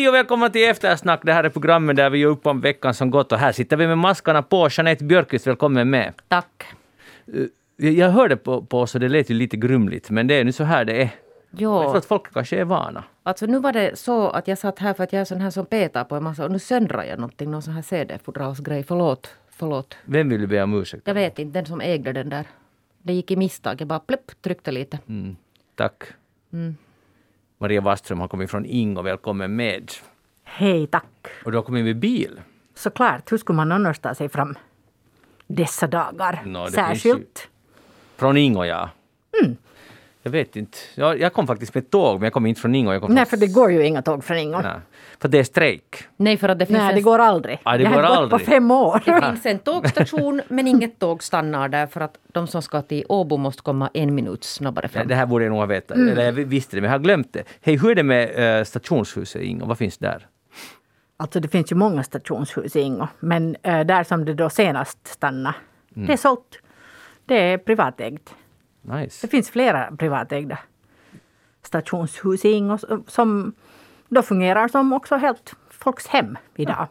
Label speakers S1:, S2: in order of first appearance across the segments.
S1: Hej och välkomna till Eftersnack. Det här är programmet där vi gör upp om veckan som gått och här sitter vi med maskarna på. Jeanette Björkqvist, välkommen med.
S2: Tack.
S1: Jag- Jag hörde på, på oss och det lät ju lite grumligt, men det är nu så här det är. Jag tror
S2: Jo,
S1: att folk kanske är vana.
S2: alltså nu var det så att jag satt här för att jag är sån här som petar på en massa och nu söndrar jag någonting, någon sån här CD-fodralsgrej. Förlåt, förlåt.
S1: Vem vill du be om ursäkt?
S2: Jag vet inte, den som ägde den där. Det gick i misstag, jag bara plupp, tryckte lite.
S1: Mm, tack.
S2: Mm.
S1: Maria Wastström har kommit från Ingo, välkommen med.
S3: Hej, tack.
S1: Och du har kommit med bil.
S3: Såklart, hur skulle man annars ta sig fram dessa dagar?
S1: Det
S3: Särskilt.
S1: Från Ingo, ja.
S3: Mm.
S1: Jag vet inte. Jag, jag kom faktiskt med tåg, men jag kom inte från Ingo. Jag kom
S3: Nej,
S1: från...
S3: för det går ju inga tåg från Ingo.
S1: Nej, för det är strejk.
S2: Nej, för att det finns,
S3: Nej, det
S2: en,
S3: går aldrig.
S1: Ja, det
S3: jag har
S1: går
S3: gått
S1: aldrig.
S3: på fem år.
S2: det finns en tågstation men inget tåg stannar där för att de som ska till Åbo måste komma en minut snabbare
S1: Nej,
S2: fram.
S1: Det här borde jag nog ha vetat.
S3: Mm.
S1: Eller jag visste det, men jag har glömt det. Hej, hur är det med uh, stationshuset Ingo? Vad finns där?
S3: Alltså det finns ju många stationshus i Ingo. Men eh, där som det då senast stannade,
S1: Mm.
S3: det är sålt. Det är privatägt.
S1: Nice.
S3: Det finns flera privatägda stationshus i Ingo som då fungerar som också helt folks hem idag.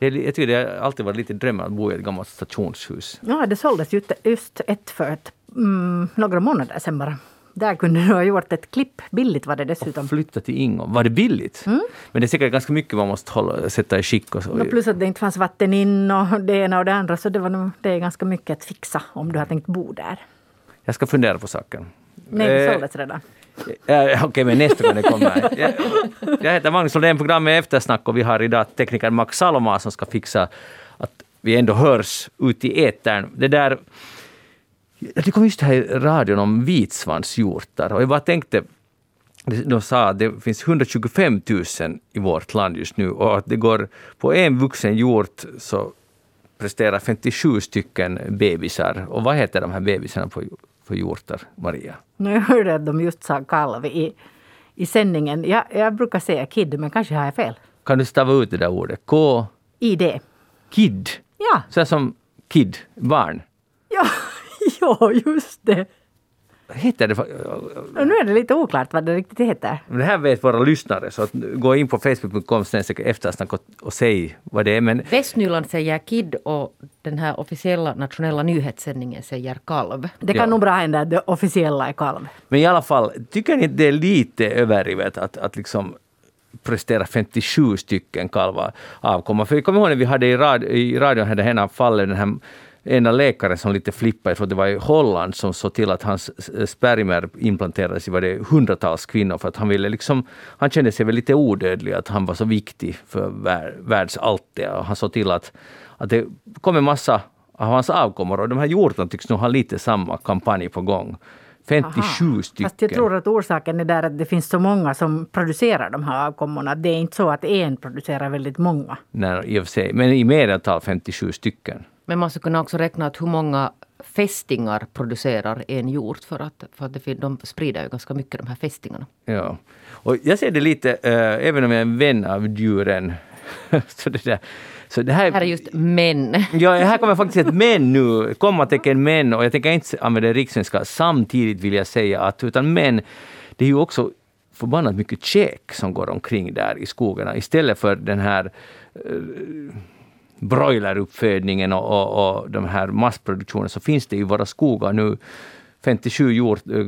S1: Är, jag tycker det har alltid varit lite drömmen att bo i ett gammalt stationshus.
S3: Ja, det såldes ju just ett för ett, mm, några månader sedan bara. Där kunde du ha gjort ett klipp. Billigt var det dessutom.
S1: Flytta till Ingo. Var det billigt?
S3: Mm.
S1: Men det är säkert ganska mycket man måste hålla, sätta i skick och så.
S3: Och plus att det inte fanns vatten in och det ena och det andra. Så det, var det är ganska mycket att fixa om du har tänkt bo där.
S1: Jag ska fundera på saken.
S3: Nej,
S1: Eh,
S3: såldes redan.
S1: Okej, men nästa gång det kommer. Jag, jag heter Magnus Lundén, programmet är Eftersnack och vi har idag teknikern Max Saloma som ska fixa att vi ändå hörs ut i etern. Det där... Det kom just här i radion om vitsvanshjortar och jag bara tänkte de sa att det finns 125 000 i vårt land just nu och att det går på en vuxen hjort så presterar 57 stycken bebisar. Och vad heter de här bebisarna på, på hjortar, Maria?
S3: Nu jag hörde att de just sa kalv i, i sändningen. Jag, jag brukar säga kid, men kanske har jag fel.
S1: Kan du stava ut det där ordet? K...
S3: ID.
S1: Kid.
S3: Ja,
S1: Så som kid, barn.
S3: ja, ja just det.
S1: Heter det...
S3: Och nu är det lite oklart vad det riktigt heter.
S1: Men Det här vet våra lyssnare, så att gå in på facebook.com eftersnack och, och säg vad det är. Men
S2: Västnyland säger KID och den här officiella nationella nyhetssändningen säger kalv.
S3: Det kan
S1: Ja.
S3: nog bra hända att det officiella är kalv.
S1: Men i alla fall, tycker ni att det är lite överdrivet att, att liksom prestera 57 stycken kalvar avkomma? För jag kommer ihåg när vi hade i, rad, i radion hade ena fallet den här ena läkaren som lite flippade, jag tror det var i Holland, som såg till att hans spermier implanterades i var det hundratals kvinnor för att han ville liksom, han kände sig väl lite odödlig, att han var så viktig för vär, världsalltet och han såg till att, att det kom en massa av hans avkommor och de här hjortarna tycks nog ha lite samma kampanj på gång. 57
S3: Aha.
S1: stycken.
S3: Fast jag tror att orsaken är där att det finns så många som producerar de här avkommorna. Det är inte så att en producerar väldigt många.
S1: Nej, i och för sig. Men i medeltal 57 stycken.
S2: Men man skulle kunna också räkna att hur många fästingar producerar en hjort för att, för att det, de sprider ju ganska mycket de här fästingarna.
S1: Ja. Och jag ser det lite, eh, även om jag är en vän av djuren, så det där, så det här,
S2: Här är just män.
S1: Ja, här kommer faktiskt ett men nu, kommatecken men, och jag tänker inte använda rikssvenska. Samtidigt vill jag säga att, utan men, det är ju också förbannat mycket käk som går omkring där i skogarna istället för den här eh, broileruppfödningen och, och, och de här massproduktionen så finns det i våra skogar nu 57 hjort, eh,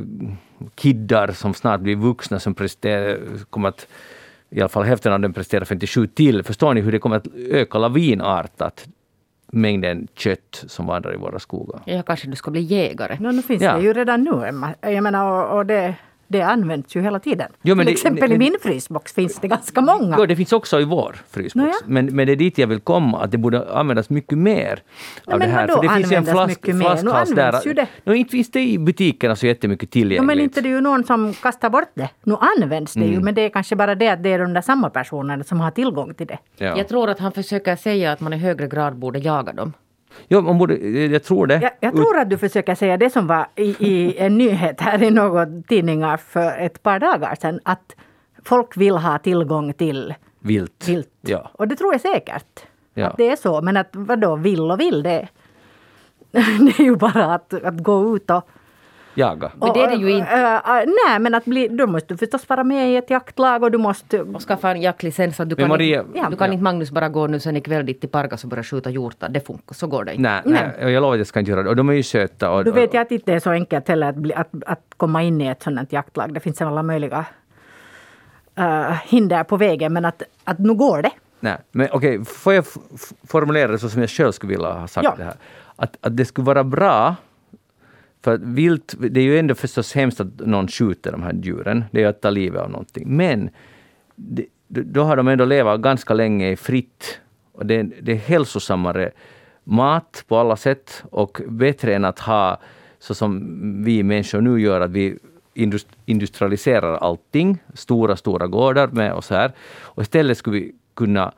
S1: kiddar som snart blir vuxna som kommer att i alla fall hälften av dem presterar 57 till. Förstår ni hur det kommer att öka lavinartat mängden kött som vandrar i våra skogar?
S2: Ja, kanske du ska bli jägare.
S3: No, nu finns
S1: Ja.
S3: det ju redan nu. Jag menar, och, och det, det används ju hela tiden.
S1: Jo, men
S3: Till
S1: det-
S3: exempel
S1: det-
S3: i min frysbox finns det ganska många.
S1: Ja, det finns också i vår frysbox.
S3: Nåja.
S1: Men, men det är dit jag vill komma, att det borde användas mycket mer
S3: Ja,
S1: av det
S3: men
S1: här.
S3: vadå
S1: det finns ju en flask,
S3: mycket mer? Nu
S1: flaskhals
S3: används
S1: där.
S3: ju det.
S1: No, inte finns det i butikerna så jättemycket tillgängligt.
S3: No, men inte det är ju någon som kastar bort det. Nu används det
S1: Mm.
S3: ju, men det är kanske bara det att det är de där samma personerna som har tillgång till det.
S1: ja.
S2: Jag tror att han försöker säga att man i högre grad borde jaga dem.
S1: Jo, man borde, jag tror det.
S3: Jag, jag tror att du försöker säga det som var i, i en nyhet här i några tidningar för ett par dagar sedan. Att folk vill ha tillgång till
S1: Vilt.
S3: vilt.
S1: Ja.
S3: Och det tror jag säkert.
S1: Ja.
S3: Att det är så. Men att vadå vill och vill det? Det är ju bara att, att gå ut och
S1: jaga.
S2: Men det är det ju inte.
S3: Äh, äh, nej, men att bli, då måste du förstås vara med i ett jaktlag och du måste...
S2: Och skaffa en jaktlicens. Att du kan,
S1: Maria-
S2: inte, du kan
S1: Ja.
S2: inte Magnus bara gå nu sen ikväll dit till Pargas och börja skjuta hjortar. Det funkar, så går det inte.
S1: Nej, nej. och jag lovar att jag ska inte göra det. Och de är ju söta. Och,
S3: Du vet jag att det inte är så enkelt heller att, bli, att, att komma in i ett sådant jaktlag. Det finns alla möjliga äh, hinder på vägen, men att, att nu går det.
S1: Nej, men okej, får jag formulera det så som jag själv skulle vilja ha sagt
S3: Ja.
S1: det här? Att, att det skulle vara bra, för vilt, det är ju ändå förstås hemskt att någon skjuter de här djuren, det är ju att ta livet av någonting. Men det, då har de ändå levat ganska länge fritt och det, är- det är hälsosammare mat på alla sätt och bättre än att ha så som vi människor nu gör, att vi industrialiserar allting, stora, stora gårdar med och så här. Och istället skulle vi kunna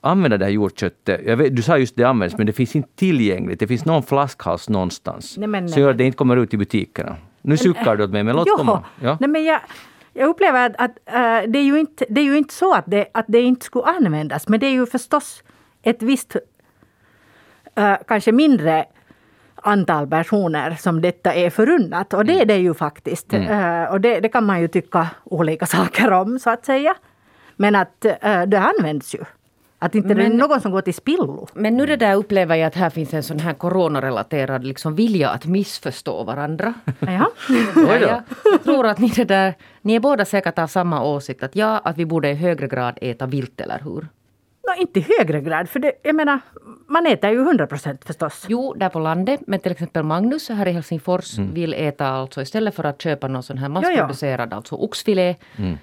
S1: använda det här hjortköttet. Jag vet, du sa just det används, men det finns inte tillgängligt. Det finns någon flaskhals någonstans.
S3: Nej, men-
S1: så gör att det inte kommer ut i butikerna. Nu suckar du åt mig, men låt
S3: Jo,
S1: komma. Ja.
S3: Nej, men jag, jag upplever att, att äh, det, är ju inte, det är ju inte så att det, att det inte skulle användas, men det är ju förstås ett visst, äh, kanske mindre antal personer som detta är förunnat. Och det är det ju faktiskt.
S1: Mm.
S3: Äh, och det, det kan man ju tycka olika saker om, så att säga. Men att det används ju. Att inte det är
S2: Men-
S3: någon som går till spillo.
S2: Men nu det där upplever jag att här finns en sån här coronarelaterad liksom vilja att missförstå varandra.
S3: Ja.
S1: Oj då.
S2: Ja, jag tror att ni, det där, ni är båda säkert av samma åsikt att ja, att vi borde i högre grad äta vilt, eller hur?
S3: Nå, inte i högre grad, för det, jag menar, man äter ju 100 procent förstås.
S2: Jo, där på landet, men till exempel Magnus här i Helsingfors
S1: Mm.
S2: vill äta alltså istället för att köpa någon sån här massproducerad alltså oxfilé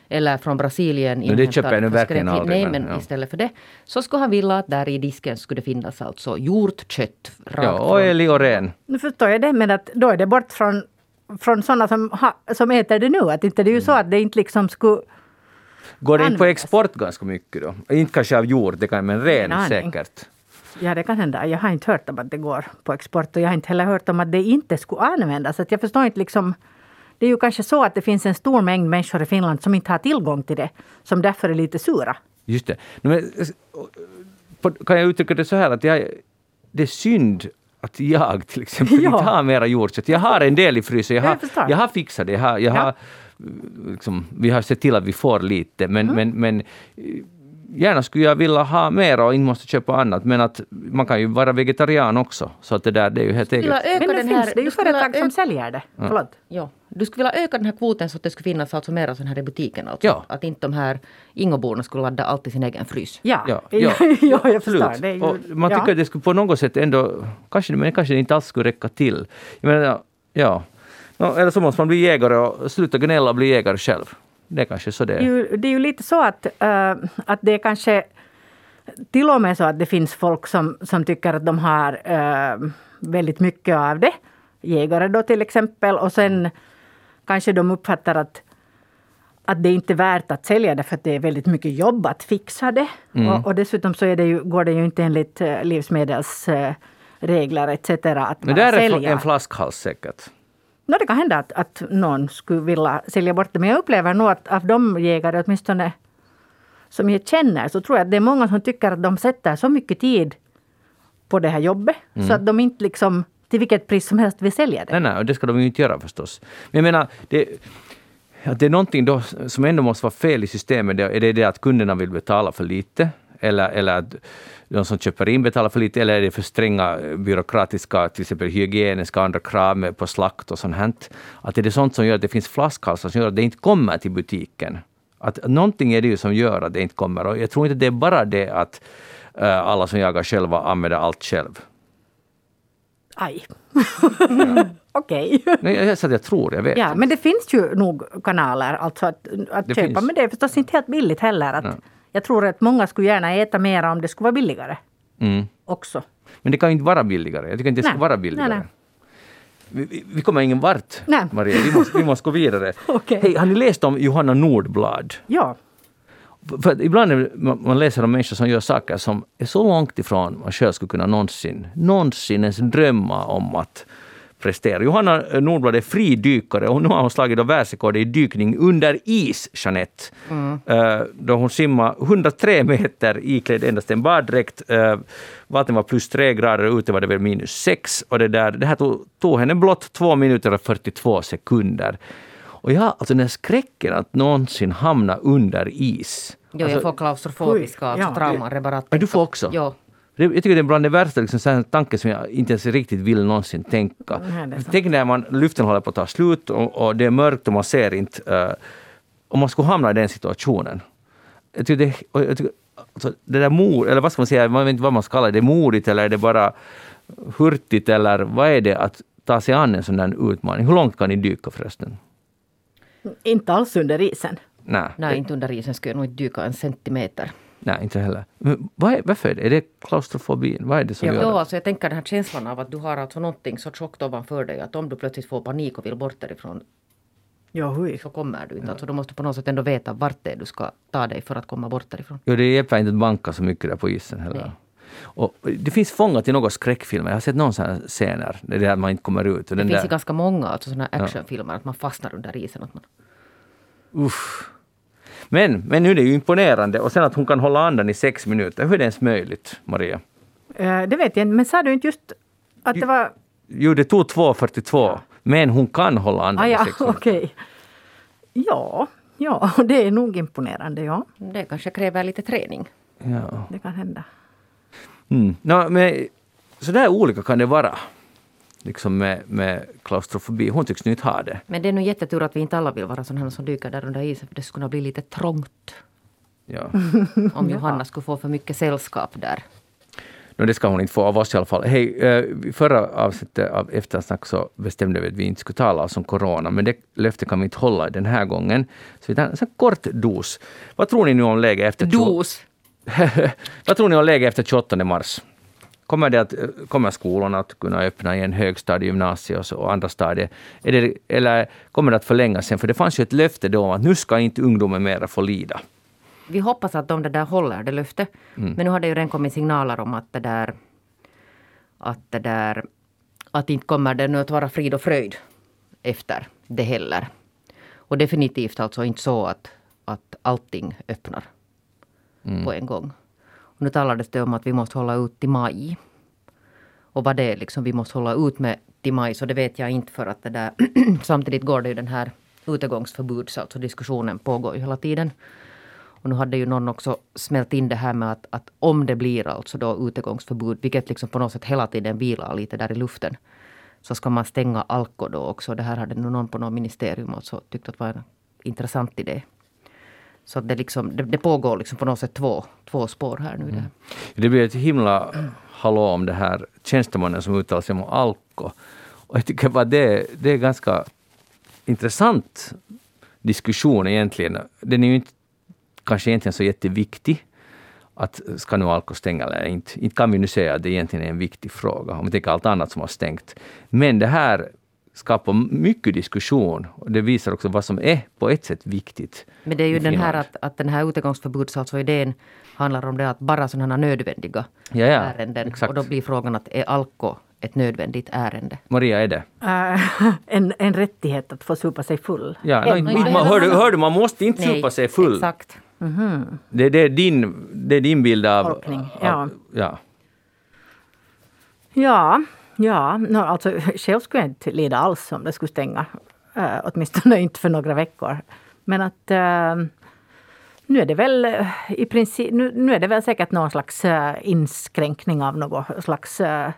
S2: eller från Brasilien
S1: Mm. det köper jag nu verkligen aldrig,
S2: Nej,
S1: men
S2: men
S1: ja.
S2: istället för det så skulle han vilja att där i disken skulle finnas alltså hjortkött
S1: Ja, och älg och ren.
S3: Nu förstår jag det, men att då är det bort från, från sådana som, ha, som äter det nu. Att inte det är ju så att det inte liksom skulle...
S1: Går det inte på export ganska mycket då? Inte kanske av jord, det kan, men ren säkert.
S3: Ja, det kan hända. Jag har inte hört om att det går på export och jag har inte heller hört om att det inte skulle användas. Att jag förstår inte liksom... Det är ju kanske så att det finns en stor mängd människor i Finland som inte har tillgång till det, som därför är lite sura.
S1: Just det. Men, kan jag uttrycka det så här att jag, det är synd att jag till exempel
S3: Ja.
S1: inte har mera jordkött. Jag har en del i frysen. Jag
S3: Ja,
S1: har,
S3: jag
S1: jag har fixat det. Jag har, jag
S3: Ja.
S1: har, liksom, vi har sett till att vi får lite. Men,
S3: Mm.
S1: men, men eh, gärna skulle jag vilja ha mer och inte måste köpa annat. Men att man kan ju vara vegetarian också. Så att det där det är ju helt eget.
S3: Men det
S2: den
S3: finns,
S2: här,
S3: det är ju
S2: du skulle vilja
S3: företag som
S2: öka-
S3: säljer det. Förlåt.
S2: Ja. Du skulle vilja öka den här kvoten så att det skulle finnas alltså mera sån här i butiken. Alltså.
S1: Ja.
S2: Att inte de här Ingoborna skulle ladda allt i sin egen frys.
S3: Ja,
S1: Ja,
S3: ja,
S1: ja,
S3: ja, jag förstår. Ju,
S1: och man tycker
S3: ja.
S1: att det skulle på något sätt ändå, kanske, men kanske det inte alls skulle räcka till. Jag menar, ja. Nå, eller så måste man bli jägare och sluta gnälla och bli jägare själv. Det är kanske så det
S3: Det är
S1: är.
S3: ju, det är ju lite så att, äh, att det är kanske till och med så att det finns folk som, som tycker att de har äh, väldigt mycket av det. Jägare då till exempel. Och sen kanske de uppfattar att, att det inte är värt att sälja det för att det är väldigt mycket jobb att fixa det. Och, och dessutom så är det ju, går det ju inte enligt äh, livsmedelsregler etc. att
S1: Men där är en flaskhals säkert.
S3: No, det kan hända att, att någon skulle vilja sälja bort det. Men jag upplever nog att av de jägare åtminstone som jag känner så tror jag att det är många som tycker att de sätter så mycket tid på det här jobbet så att de inte liksom till vilket pris som helst vill sälja det.
S1: Nej, nej, och det ska de ju inte göra förstås. Men jag menar, det, att det är någonting då som ändå måste vara fel i systemet. Det, är det det att kunderna vill betala för lite? Eller, eller att de som köper in betalar för lite? Eller är det för stränga byråkratiska, till exempel hygieniska andra krav på slakt och sånt här? Att är det sånt som gör att det finns flaskhalsar som gör att det inte kommer till butiken? Att någonting är det ju som gör att det inte kommer. Och jag tror inte det är bara det att eh, alla som jagar själva använder allt själv.
S3: Aj. Okej.
S1: Nej, jag, jag, jag tror, jag vet.
S3: Ja, men det finns ju nog kanaler alltså att, att
S1: Det
S3: köpa.
S1: finns.
S3: Men det är förstås inte helt billigt heller. Att
S1: Nej.
S3: Jag tror att många skulle gärna äta mer om det skulle vara billigare
S1: Mm.
S3: också.
S1: Men det kan ju inte vara billigare. Jag tycker inte det ska vara billigare.
S3: Nej, nej.
S1: Vi, vi, kommer ingen vart,
S3: Nej.
S1: Maria. Vi måste, vi måste gå vidare.
S3: Okej.
S1: Hej, har ni läst om Johanna Nordblad?
S3: Ja.
S1: För- ibland är det- man, man läser om människor som gör saker som är så långt ifrån man själv skulle kunna någonsin, någonsin ens drömma om att prestera. Johanna Nordblad är fridykare och nu har hon slagit världsrekord i dykning under is, Jeanette. Mm. Då hon simmade 103 meter iklädd endast en baddräkt. Vattnet var plus tre grader, ute var det väl minus sex. Och det, där, det här tog, tog henne blott två minuter och 42 sekunder. Och jag alltså den här skräcken att någonsin hamna under is.
S2: Jo, alltså, jag får klaustrofobiska alltså, ja, trauman. Bara att
S1: du får också?
S2: Ja.
S1: Jag tycker det är bland det värsta liksom, tanken som jag inte ens riktigt vill någonsin tänka. Nej, Tänk när man, luften håller på att ta slut och, och det är mörkt och man ser inte. Uh, om man skulle hamna i den situationen. Jag tycker det, jag tycker, alltså, det där mod, eller vad ska man säga, man vet inte vad man ska kalla det. Det är modigt eller är det bara hurtigt eller vad är det att ta sig an en sån där utmaning? Hur långt kan ni dyka förresten?
S3: Inte alls under isen.
S1: Nej,
S2: Nej inte under isen skulle jag nog inte dyka en centimeter.
S1: Nej, inte heller. Men vad är, varför är det? Är det klaustrofobin? Vad är det som
S2: ja,
S1: gör
S2: det?
S1: Ja,
S2: alltså jag tänker den här känslan av att du har alltså någonting så tjockt ovanför dig att om du plötsligt får panik och vill bort därifrån
S3: Ja, hui.
S2: så kommer du inte. Ja. Alltså, du måste på något sätt ändå veta vart det är du ska ta dig för att komma bort därifrån.
S1: Jo, det hjälper inte att banka så mycket där på isen heller. Nej. Och det finns fångat i några skräckfilmer. Jag har sett någon sån scener där man inte kommer ut.
S2: det finns där... ganska många alltså såna actionfilmer, ja. att man fastnar under isen. Att man...
S1: Uff. Men, men nu är det ju imponerande. Och sen att hon kan hålla andan i sex minuter. Hur är det ens möjligt, Maria?
S3: Uh, det vet jag inte. Men sa du inte just att det var...
S1: Jo, det tog 2.42. Ja. Men hon kan hålla andan ah, ja, i sex minuter.
S3: Okay. Ja, ja, det är nog imponerande. Ja.
S2: Det kanske kräver lite träning.
S1: Ja.
S3: Det kan hända.
S1: Mm. No, men så där olika kan det vara liksom med, med klaustrofobi. Hon tycks nu inte ha det.
S2: Men det är nog jättetur att vi inte alla vill vara sådana som dyker där under isen. För det skulle kunna bli lite trångt.
S1: Ja.
S2: Om Johanna skulle få för mycket sällskap där.
S1: No, det ska hon inte få av oss i alla fall. Hej, eh, förra avsnittet av Eftersnack så bestämde vi att vi inte skulle tala oss om corona, men det löftet kan vi inte hålla den här gången. Så vi tar en kort dos. Vad tror ni nu om läget efter...
S2: Dos?
S1: Vad tror ni om läget efter 28 mars? Kommer, det att, kommer skolorna att kunna öppna igen, högstadie, gymnasium och, och andra stadier? Det, eller kommer det att förlängas sen? För det fanns ju ett löfte då om att nu ska inte ungdomen mera få lida.
S2: Vi hoppas att de det där håller det löftet. Mm. Men nu har det ju redan kommit signaler om att det där att det där att inte kommer det nu att vara frid och fröjd efter det heller. Och definitivt alltså inte så att, att allting öppnar mm. på en gång. Och nu talades det om att vi måste hålla ut till maj. Och vad det är liksom vi måste hålla ut med till maj så det vet jag inte för att det där samtidigt går det ju den här utegångsförbuds, alltså diskussionen pågår ju hela tiden. Och nu hade ju någon också smält in det här med att, att om det blir alltså då utegångsförbud, vilket liksom på något sätt hela tiden vilar lite där i luften, så ska man stänga Alko då också. Det här hade nu någon på något ministerium också tyckt att var en intressant idé. Så det, liksom, det, det, pågår liksom på något sätt två, två spår här nu. Mm.
S1: Det blir ett himla hallå om det här tjänstemannen som uttalar sig om Alko. Och jag tycker bara det, det är ganska intressant diskussion egentligen. Den är ju inte kanske egentligen så jätteviktig att ska nu Alko stänga eller inte. Inte kan vi nu säga att det egentligen är en viktig fråga om vi tänker allt annat som har stängt. Men det här skapar mycket diskussion och det visar också vad som är på ett sätt viktigt.
S2: Men det är ju den här att, att den här utegångsförbuds, alltså idén handlar om det att bara sådana nödvändiga
S1: ja, ja,
S2: ärenden. Exakt. Och då blir frågan att är alko ett nödvändigt ärende?
S1: Maria, är det?
S3: Uh, en, en rättighet att få supa sig full.
S1: Ja, no, man, hör, du, hör du, man måste inte supa sig full.
S2: Exakt.
S3: Mm -hmm.
S1: det, det, är din, det är din bild av...
S3: Tolkning, ja.
S1: Av, ja.
S3: Ja, ja no, alltså själv skulle jag inte lida alls om det skulle stänga. Uh, åtminstone inte för några veckor. Men att uh, nu är det väl uh, i princip, nu, nu, är det väl säkert någon slags uh, inskränkning av något slags uh,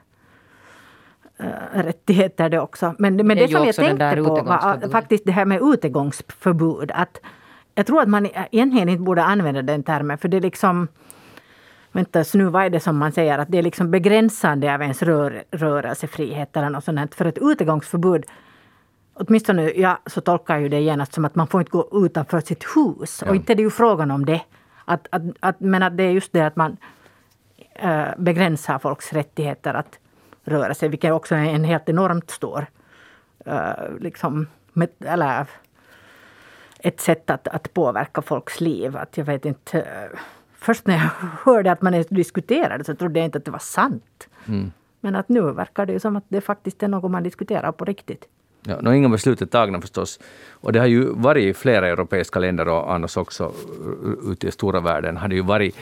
S3: rättigheter det också. Men, men det, det som jag tänkte på var faktiskt det här med utegångsförbud. Att jag tror att man egentligen inte borde använda den termen för det är liksom Vänta, så nu vad är det som man säger att det är liksom begränsande av ens rör, rörelsefrihet eller något sånt. För ett utegångsförbud Åtminstone jag så tolkar ju det genast som att man får inte gå utanför sitt hus. Ja. Och inte är det ju frågan om det. Att, att, att, men att det är just det att man äh, begränsar folks rättigheter att röra sig, vilket också är en helt enormt stor äh, liksom, med, eller ett sätt att, att påverka folks liv. Att jag vet inte, först när jag hörde att man diskuterade så trodde jag inte att det var sant.
S1: Mm.
S3: Men att nu verkar det ju som att det faktiskt är något man diskuterar på riktigt.
S1: Ja, no, inga beslut är tagna förstås. Och det har ju varit i flera europeiska länder och annars också ute i stora världen har det ju varit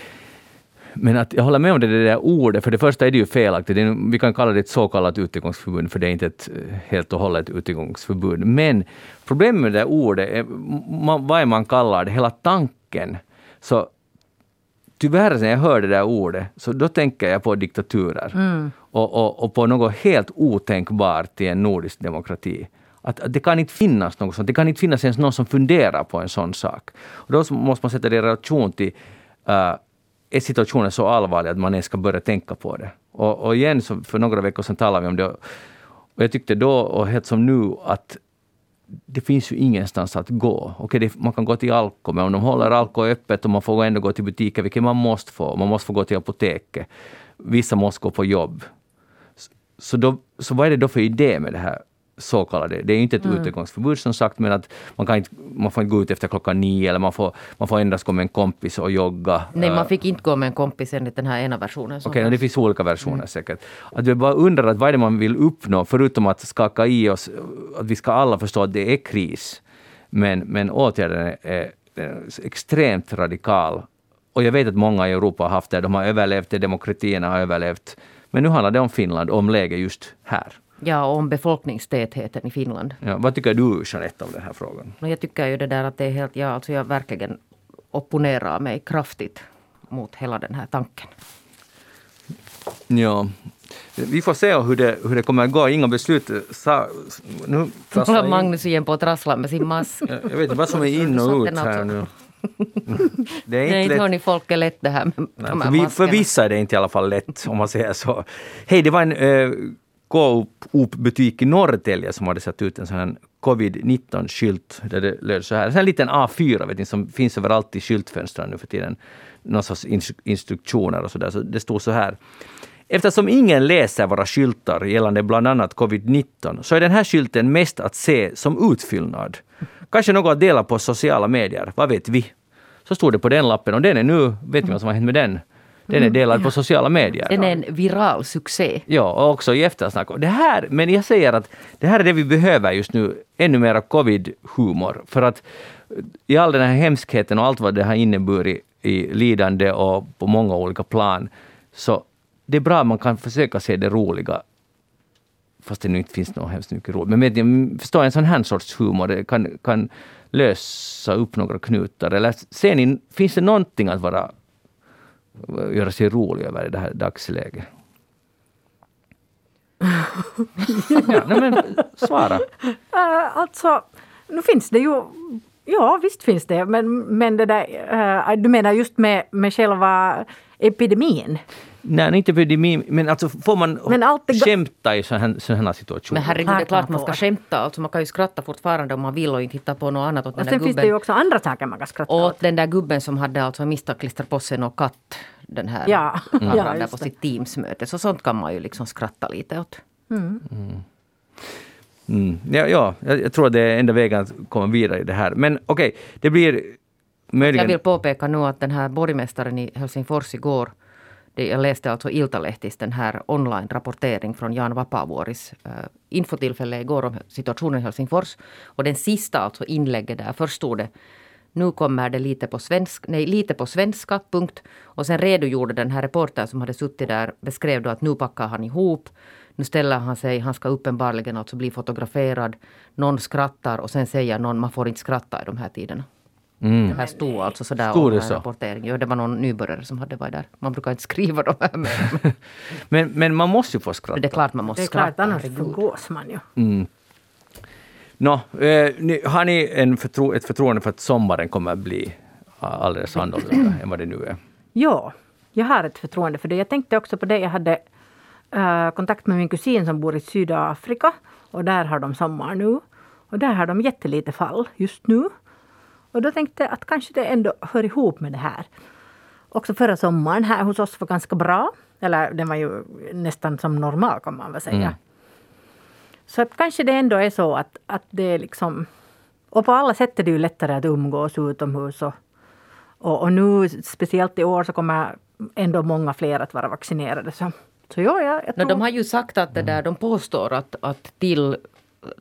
S1: men att jag håller med om det, det där ordet. För det första är det ju felaktigt. vi kan kalla det ett så kallat utegångsförbud, för det är inte ett helt och hållet utegångsförbud. Men problemet med det där ordet är vad är man kallar det, hela tanken. Så tyvärr när jag hör det där ordet, så då tänker jag på diktaturer. Mm. Och, och, och, på något helt otänkbart i en nordisk demokrati. Att, att, det kan inte finnas något sånt. Det kan inte finnas ens någon som funderar på en sån sak. Och då måste man sätta det i relation till uh, är situationen så allvarlig att man ens ska börja tänka på det? Och, och igen, för några veckor sedan talade vi om det. Och jag tyckte då, och helt som nu, att det finns ju ingenstans att gå. Okej, det, man kan gå till Alko, men om de håller Alko öppet och man får ändå gå till butiker, vilket man måste få. Man måste få gå till apoteket. Vissa måste gå på jobb. Så, då, så vad är det då för idé med det här så kallade. Det är inte ett mm. utegångsförbud som sagt, men att man, kan inte, man får inte gå ut efter klockan nio eller man får, man får endast gå med en kompis och jogga.
S2: Nej, man fick inte gå med en kompis enligt den här ena versionen.
S1: Okej, okay, det finns olika versioner mm. säkert. Att vi bara undrar att vad är det man vill uppnå, förutom att skaka i oss, att vi ska alla förstå att det är kris. Men, men åtgärden är, är extremt radikal. Och jag vet att många i Europa har haft det, de har överlevt det, demokratierna har överlevt. Men nu handlar det om Finland, om läget just här.
S2: Ja, om befolkningstätheten i Finland.
S1: Ja, vad tycker du Jeanette om den här frågan?
S2: Jag tycker ju det där att det är helt, ja, alltså jag verkligen opponerar mig kraftigt mot hela den här tanken.
S1: Ja, vi får se hur det, hur det kommer att gå. Inga beslut. Sa,
S2: nu håller Magnus igen på att trassla med sin mask.
S1: Jag vet inte vad som är in och ut här nu.
S2: Det är inte, Nej, lätt. hörni, folk är lätt det här med
S1: Nej, de här för, vi, för vissa är det inte i alla fall lätt, om man säger så. Hej, det var en äh, Coop-butik i Norrtälje som hade satt ut en sån här covid-19-skylt där det löd så här. En liten A4 vet ni, som finns överallt i skyltfönstren nu för tiden. Någon sorts instruktioner och så där. Så det stod så här. Eftersom ingen läser våra skyltar gällande bland annat covid-19 så är den här skylten mest att se som utfyllnad. Kanske något att dela på sociala medier, vad vet vi? Så stod det på den lappen och den är nu, vet vi vad som har hänt med den? Den är delad på sociala medier.
S2: Den är en viral succé.
S1: Ja, och också i eftersnack. Det här, men jag säger att det här är det vi behöver just nu, ännu mera covid-humor. För att i all den här hemskheten och allt vad det har inneburit i lidande och på många olika plan, så det är bra att man kan försöka se det roliga fast det nu inte finns något hemskt mycket roligt. Men med, förstår en sån här sorts humor det kan, kan lösa upp några knutar. Eller ser ni, finns det någonting att vara göra sig rolig över i det här dagsläget? ja, nej men, svara.
S3: Uh, alltså, nu finns det ju Ja, visst finns det. Men, men det där, uh, du menar just med, med själva epidemin?
S1: Nej, inte epidemin, men alltså får man men alltid... skämta i sådana här situationer?
S2: Men herregud, det är klart man ska skämta. Alltså man kan ju skratta fortfarande om man vill och inte hitta på något annat åt
S3: och den sen finns det ju också andra saker man kan skratta
S2: åt. Åt den där gubben som hade alltså misstag på sig någon katt. Den här
S3: ja.
S2: Mm. ja, där på sitt Teamsmöte. Så sånt kan man ju liksom skratta lite åt.
S3: Mm. Mm.
S1: Mm. Ja, ja, jag tror att det är enda vägen att komma vidare i det här. Men okej, okay, det blir möjligen...
S2: Jag vill påpeka nu att den här borgmästaren i Helsingfors igår jag läste alltså Iltalehtis den här online-rapportering från Jan Vapavuoris uh, eh, infotillfälle igår om situationen i Helsingfors. Och den sista alltså inlägget där, först stod det nu kommer det lite på, svensk, nej, lite på svenska, punkt. Och sen redogjorde den här reportern som hade suttit där, beskrev då att nu packar han ihop. Nu ställer han sig, han ska uppenbarligen alltså bli fotograferad. Någon skrattar och sen säger någon, man får inte skratta i de här tiderna. Mm. Det här stod alltså sådär stod det så? rapportering. Jo, det var någon nybörjare som hade varit där. Man brukar inte skriva de här med.
S1: men, men man måste ju få skratta.
S2: Det är klart man måste det är skratta.
S3: Klart, annars förgås man ju.
S1: Mm. Nå, eh, ni, har ni en förtro, ett förtroende för att sommaren kommer att bli alldeles annorlunda än vad det nu är?
S3: Ja, jag har ett förtroende för det. Jag tänkte också på det. Jag hade äh, kontakt med min kusin som bor i Sydafrika. Och där har de sommar nu. Och där har de jättelite fall just nu. Och då tänkte jag att kanske det ändå hör ihop med det här. Också förra sommaren här hos oss var ganska bra. Eller den var ju nästan som normal kan man väl säga. Mm. Så att kanske det ändå är så att, att det är liksom... Och på alla sätt är det ju lättare att umgås utomhus. Och, och, och nu, speciellt i år, så kommer ändå många fler att vara vaccinerade. Så Så ja, jag, jag tror...
S2: de har ju sagt att det där, de påstår att, att till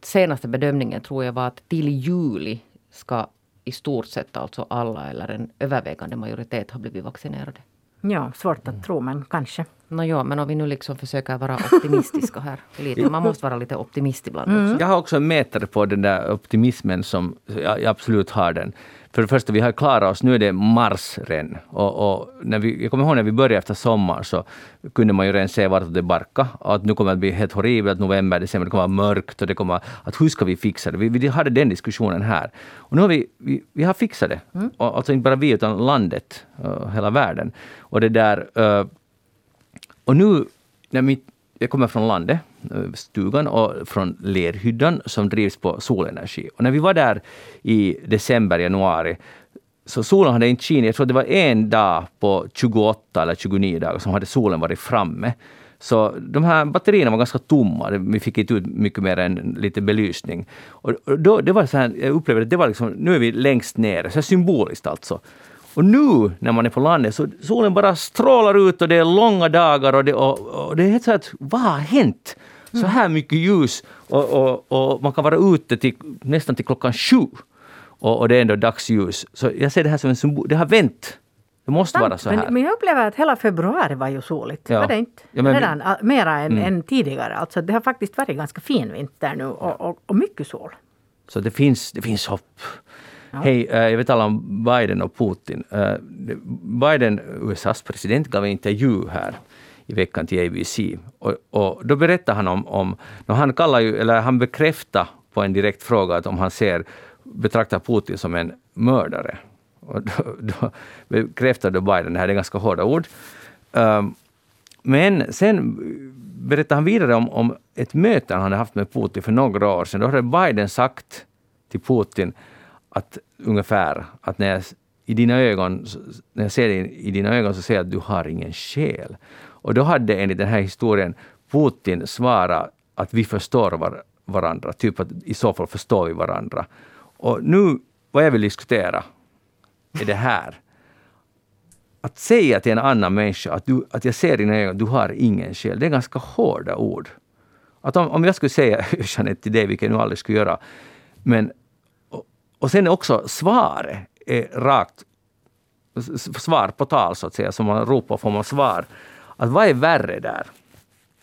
S2: senaste bedömningen tror jag var att till juli ska i stort sett alltså alla eller en övervägande majoritet ha blivit vaccinerade.
S3: Ja, svårt att tro, men kanske.
S2: Nå ja, men om vi nu liksom försöker vara optimistiska här. Lite. Man måste vara lite optimist ibland också.
S1: Jag har också en mätare på den där optimismen som jag, jag absolut har den. För det första, vi har klarat oss, nu är det mars redan. Och, och när vi, jag kommer ihåg när vi började efter sommaren så kunde man ju redan se vart det barkade. Att nu kommer det bli helt horribelt, november, december, det kommer vara mörkt och det kommer att hur ska vi fixa det? Vi, vi hade den diskussionen här. Och nu har vi, vi, vi har fixat det. Och, alltså inte bara vi utan landet, uh, hela världen. Och det där uh, och nu, när mitt, jag kommer från landet, Eh, stugan, och från lerhyddan som drivs på solenergi. Och när vi var där i december, januari, så solen hade inte skinit. Jag tror det var en dag på 28 eller 29 dagar som hade solen varit framme. Så de här batterierna var ganska tomma. Vi fick inte ut mycket mer än lite belysning. Och då, det var så här, jag upplevde att det var liksom, nu är vi längst ner, så här symboliskt alltså. Och nu när man är på landet så solen bara strålar ut och det är långa dagar och det, och, och det är helt så att vad har hänt? Så här mycket ljus och, och, och man kan vara ute till, nästan till klockan sju. Och, och det är ändå dagsljus. Så jag ser det här som en symbol. Det har vänt. Det måste vara så här.
S3: Men, men jag upplever att hela februari var ju soligt.
S1: Ja.
S3: Var det inte?
S1: Ja, men
S3: Redan a- mera än, än tidigare. Alltså, det har faktiskt varit ganska fin vinter nu och, och, och mycket sol.
S1: Så det finns, det finns hopp. Hej, eh, jag vill tala om Biden och Putin. Eh, Biden, USAs president, gav en intervju här i veckan till ABC. Och, och då berättar han om, om han kallar ju, eller han bekräftar på en direkt fråga att om han ser, betraktar Putin som en mördare. Och då, då bekräftar då Biden, det här det är ganska hårda ord. Um, men sen berättar han vidare om, om ett möte han hade haft med Putin för några år sedan. Då hade Biden sagt till Putin att ungefär att när jag, i dina ögon, när jag ser dig i dina ögon så ser jag att du har ingen själ. Och då hade enligt den här historien Putin svarat att vi förstår var, varandra, typ att i så fall förstår vi varandra. Och nu, vad jag vill diskutera är det här att säga till en annan människa att, du, att jag ser dina ögon, du har ingen själ, det är ganska hårda ord. Att om, om jag skulle säga Jeanette till dig, vilket jag nu aldrig skulle göra, men och, och sen också svaret är rakt svar på tal så att säga, som man ropar får man svar. Att vad är värre där?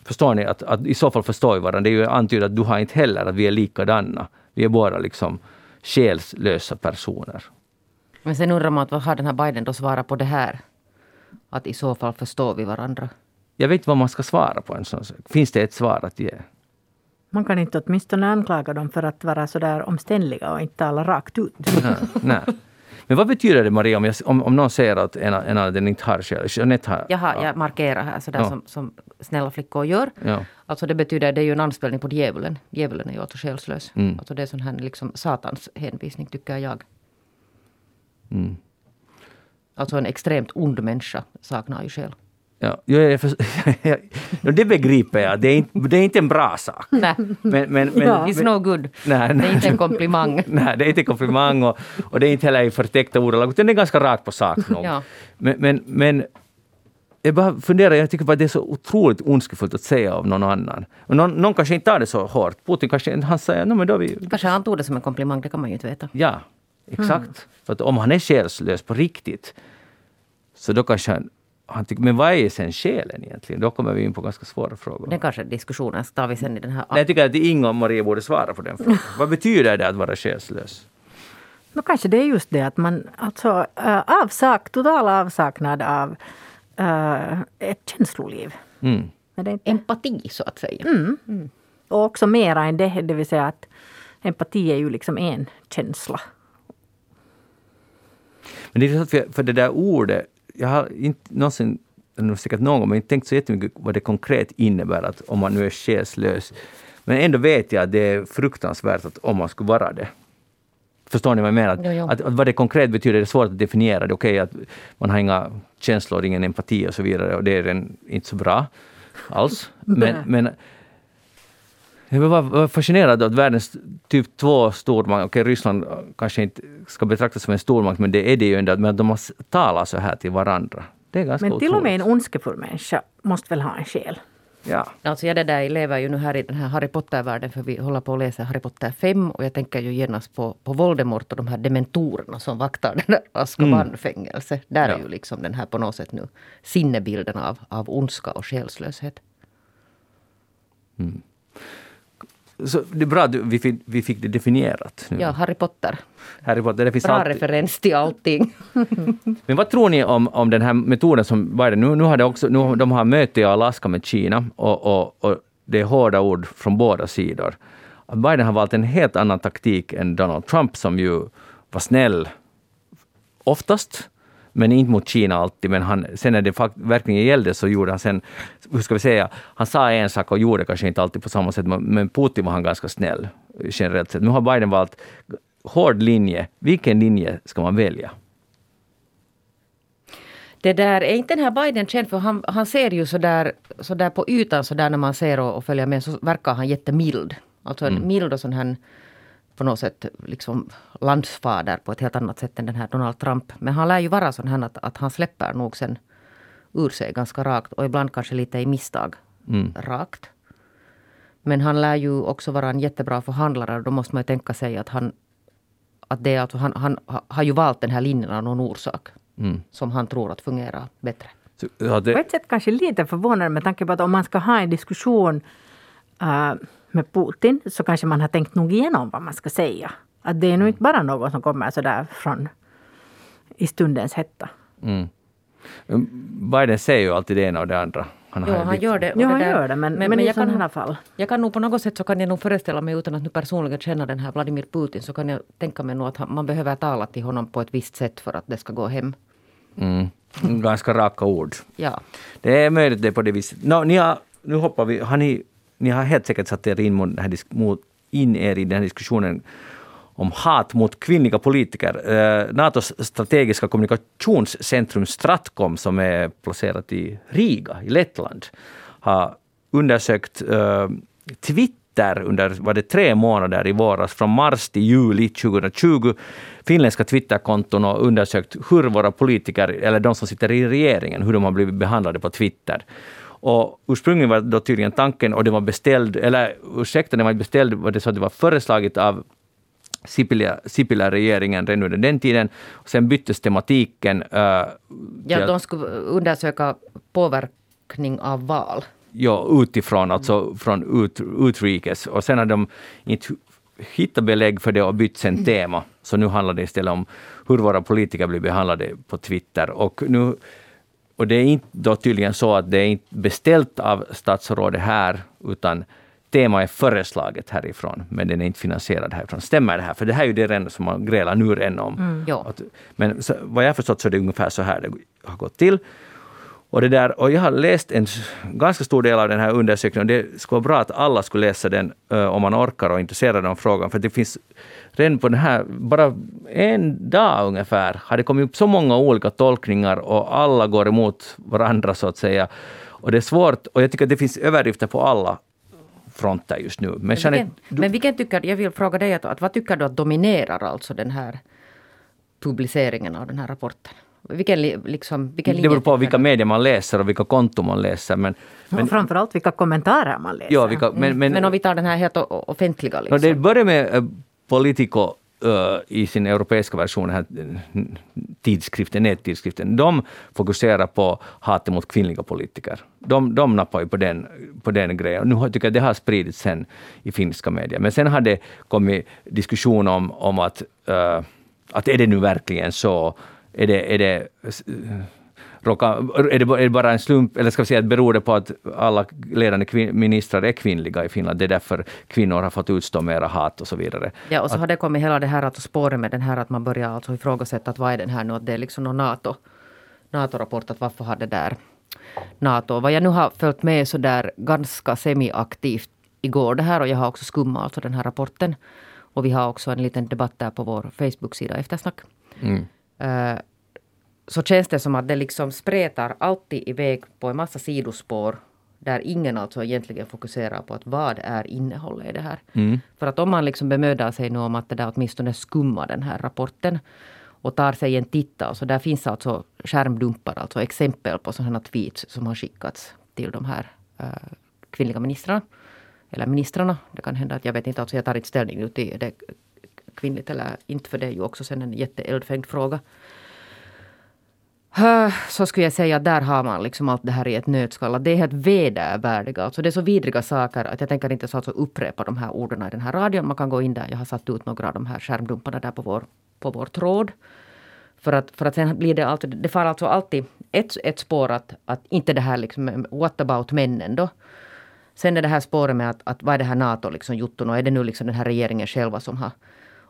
S1: Förstår ni? Att, att i så fall förstår vi varandra. Det är ju antyda att du har inte heller att vi är likadana. Vi är båda liksom själslösa personer.
S2: Men sen undrar man att vad har den här Biden då svarat på det här? Att i så fall förstår vi varandra.
S1: Jag vet inte vad man ska svara på en sån sak. Finns det ett svar att ge?
S3: Man kan inte åtminstone anklaga dem för att vara så där omständliga och inte tala rakt ut.
S1: Nej, nej. Men vad betyder det Maria om, jag, om, om någon säger att en, en av den inte har själ? Jeanette har...
S2: Jag, har, jag markerar här sådär
S1: Ja.
S2: som, som snälla flickor gör.
S1: Ja.
S2: Alltså det betyder, det är ju en anspelning på djävulen. Djävulen är ju alltså själslös.
S1: Mm.
S2: Alltså det är sån här liksom satans hänvisning tycker jag.
S1: Mm.
S2: Alltså en extremt ond människa saknar ju själ.
S1: Ja, ja, jag ja, det begriper jag. Det är, inte, det är inte en bra sak.
S2: Nej,
S1: Men, men, men,
S3: Ja.
S2: it's no good.
S1: nej,
S2: Det
S1: nej,
S2: är inte en komplimang.
S1: nej, det är inte en komplimang och, och det är inte heller i förtäckta ordalag, utan det är ganska rakt på sak. nog.
S2: Ja.
S1: Men, men, men jag bara funderar, jag tycker bara det är så otroligt ondskefullt att säga av någon annan. Och någon, någon kanske inte tar det så hårt. Putin kanske han säger, no, men då vi...
S2: Kanske han tog det som en komplimang, det kan man ju inte veta.
S1: Ja, exakt. För att om han är själslös på riktigt, så då kanske han, han tycker, men vad är sen själen egentligen? Då kommer vi in på ganska svåra frågor.
S2: Den kanske diskussionen tar vi sen i den här...
S1: Nej, Jag tycker att Inga och Maria borde svara på den frågan. Vad betyder det att vara själslös?
S3: Nå, kanske det är just det att man alltså äh, avsak, total avsaknad av äh, ett känsloliv.
S1: Mm.
S3: Är det inte?
S2: Empati så att säga.
S3: Och också mera än det, det vill säga att empati är ju liksom en känsla.
S1: Men det är så att för, för det där ordet, jag har inte någonsin, säkert någon gång, men inte tänkt så jättemycket vad det konkret innebär att om man nu är själslös. Men ändå vet jag att det är fruktansvärt att om man skulle vara det. Förstår ni vad jag menar? Att,
S2: Jo, jo.
S1: Att, att vad det konkret betyder är svårt att definiera. Det är okej att man har inga känslor, ingen empati och så vidare och det är inte så bra alls. Men, men jag var, fascinerad av att världens typ två stormakt, okej Ryssland kanske inte ska betraktas som en stormakt, men det är det ju ändå, men att de talat så här till varandra. Det är ganska
S3: Men till och med en
S1: otroligt.
S3: ondskefull människa måste väl ha en själ?
S1: Ja.
S2: Alltså jag det där lever ju nu här i den här Harry Potter-världen för vi håller på att läsa Harry Potter 5 och jag tänker ju genast på, på Voldemort och de här dementorerna som vaktar den där Azkaban-fängelse. Där
S1: Ja.
S2: är ju liksom den här på något sätt nu sinnebilden av, av ondska och själslöshet.
S1: Så det är bra att vi fick, vi fick det definierat. Nu.
S2: Ja, Harry Potter.
S1: Harry Potter, det finns
S2: Bra
S1: alltid,
S2: referens till allting.
S1: Men vad tror ni om, om den här metoden som Biden... Nu, nu har det också, nu, de har möte i Alaska med Kina och, och, och det är hårda ord från båda sidor. Att Biden har valt en helt annan taktik än Donald Trump som ju var snäll oftast, men inte mot Kina alltid. Men han, sen när det fakt, verkligen gällde så gjorde han sen, hur ska vi säga, han sa en sak och gjorde kanske inte alltid på samma sätt, men- Putin var han ganska snäll generellt sett. Nu har Biden valt hård linje. Vilken linje ska man välja?
S2: Det där, är inte den här Biden känd för han, han ser ju så där, så där på ytan så där när man ser och, och följer med så verkar han jättemild. Alltså en mild och sån här på något sätt liksom landsfader på ett helt annat sätt än den här Donald Trump. Men han lär ju vara sån här att, att han släpper nog sen ur sig ganska rakt och ibland kanske lite i misstag rakt. Men han lär ju också vara en jättebra förhandlare och då måste man ju tänka sig att han att det är alltså, han, han ha- har ju valt den här linjen av någon orsak som han tror att fungerar bättre.
S1: Så, ja,
S3: På
S1: det,
S3: ett sätt kanske lite förvånande med tanke på att om man ska ha en diskussion äh, med Putin så kanske man har tänkt nog igenom vad man ska säga. Att det är nog inte bara något som kommer sådär från i stundens hetta.
S1: Biden säger ju alltid det ena och det andra. Han
S2: Ja,
S1: ju
S2: han gör det. det
S3: han
S2: där-
S3: gör det, men, men, i
S2: jag, kan,
S3: här fall.
S2: jag kan nog på något sätt så kan jag nog föreställa mig utan att nu personligen känna den här Vladimir Putin så kan jag tänka mig nog att man behöver tala till honom på ett visst sätt för att det ska gå hem.
S1: Mm. Ganska raka ord.
S2: Ja.
S1: Det är möjligt det är på det viset. No, ni har, nu hoppar vi. Har ni, ni har helt säkert satt er in, mot den här, mot, in er i den här diskussionen om hat mot kvinnliga politiker. Eh, Natos strategiska kommunikationscentrum Stratcom, som är placerat i Riga i Lettland, har undersökt eh, Twitter under var det tre månader i våras, från mars till juli 2020, finländska Twitterkonton och undersökt hur våra politiker, eller de som sitter i regeringen, hur de har blivit behandlade på Twitter. Och ursprungligen var då tydligen tanken, och det var beställd, eller ursäkta, den var inte beställd, var det så att det var föreslaget av Sipilä, Sipilä-regeringen redan under den tiden. Och sen byttes tematiken. Uh,
S2: ja, de skulle undersöka påverkning av val.
S1: ja, utifrån, alltså från ut, utrikes. Och sen har de inte hittat belägg för det och bytt sen tema. Så nu handlar det istället om hur våra politiker blir behandlade på Twitter. Och, nu, och det är inte då tydligen så att det är inte beställt av statsrådet här, utan tema är föreslaget härifrån, men den är inte finansierad härifrån. Stämmer det här? För det här är ju det redan som man grälar nu redan om.
S2: Ja.
S1: Att, men så, vad jag förstått så är det ungefär så här det har gått till. Och, det där, och jag har läst en ganska stor del av den här undersökningen. Det skulle vara bra att alla skulle läsa den eh, om man orkar och är intresserad av frågan. För det finns redan på den här, bara en dag ungefär, har det kommit upp så många olika tolkningar och alla går emot varandra så att säga. Och det är svårt, och jag tycker att det finns överdrifter på alla fronter just nu. Men, Jeanette,
S2: vilken, men vilken tycker, jag vill fråga dig, att, att vad tycker du att dominerar alltså den här publiceringen av den här rapporten? Vilken, li- liksom, vilken
S1: det beror på vilka medier man läser och vilka konton man läser. Men, men,
S3: och framförallt vilka kommentarer man läser.
S1: ja, vilka, men, men,
S2: Men om vi tar den här helt offentliga. Liksom.
S1: det börjar med eh, Politico eh, i sin europeiska version, den här eh, tidskriften, nättidskriften. De fokuserar på hatet mot kvinnliga politiker. De, de nappar ju på den, på den grejen. Nu tycker jag det har spridits sen i finska medier. Men sen har det kommit diskussion om, om att, eh, att är det nu verkligen så? Är det, är det råka, är, det, bara- är det bara en slump, eller ska vi säga att beror det på att alla ledande kvin, ministrar är kvinnliga i Finland, det är därför kvinnor har fått utstå mera hat och så vidare.
S2: Ja, och så har det kommit hela det här att spåret med den här att man börjar alltså ifrågasätta att vad är den här nu, att det är liksom någon NATO, NATO-rapport, att varför har det där NATO. Vad jag nu har följt med så där ganska semiaktivt igår det här och jag har också skummat alltså den här rapporten. Och vi har också en liten debatt där på vår Facebook-sida Eftersnack.
S1: Mm.
S2: Eh, så känns det som att det liksom spretar alltid iväg på en massa sidospår där ingen alltså egentligen fokuserar på att vad är innehållet i det här.
S1: Mm.
S2: För att om man liksom bemödar sig nu om att det där åtminstone skummar den här rapporten och tar sig en titt, så där finns alltså skärmdumpar, alltså exempel på sådana tweets som har skickats till de här eh, kvinnliga ministrarna. Eller ministrarna. Det kan hända att jag vet inte, alltså jag tar inte ställning nu till det kvinnligt eller inte, för det är ju också sen en jätteeldfängd fråga. Så skulle jag säga att där har man liksom allt det här i ett nötskal. Det är helt vedervärdiga. Alltså det är så vidriga saker att jag tänker inte så alltså upprepa de här orden i den här radion. Man kan gå in där. Jag har satt ut några av de här skärmdumparna där på vår, på vår tråd. För att, för att sen blir det alltid, det far alltså alltid ett, ett spår att, att inte det här liksom, what about männen då? Sen är det här spåret med att, att vad är det här NATO liksom gjort och är det nu liksom den här regeringen själva som har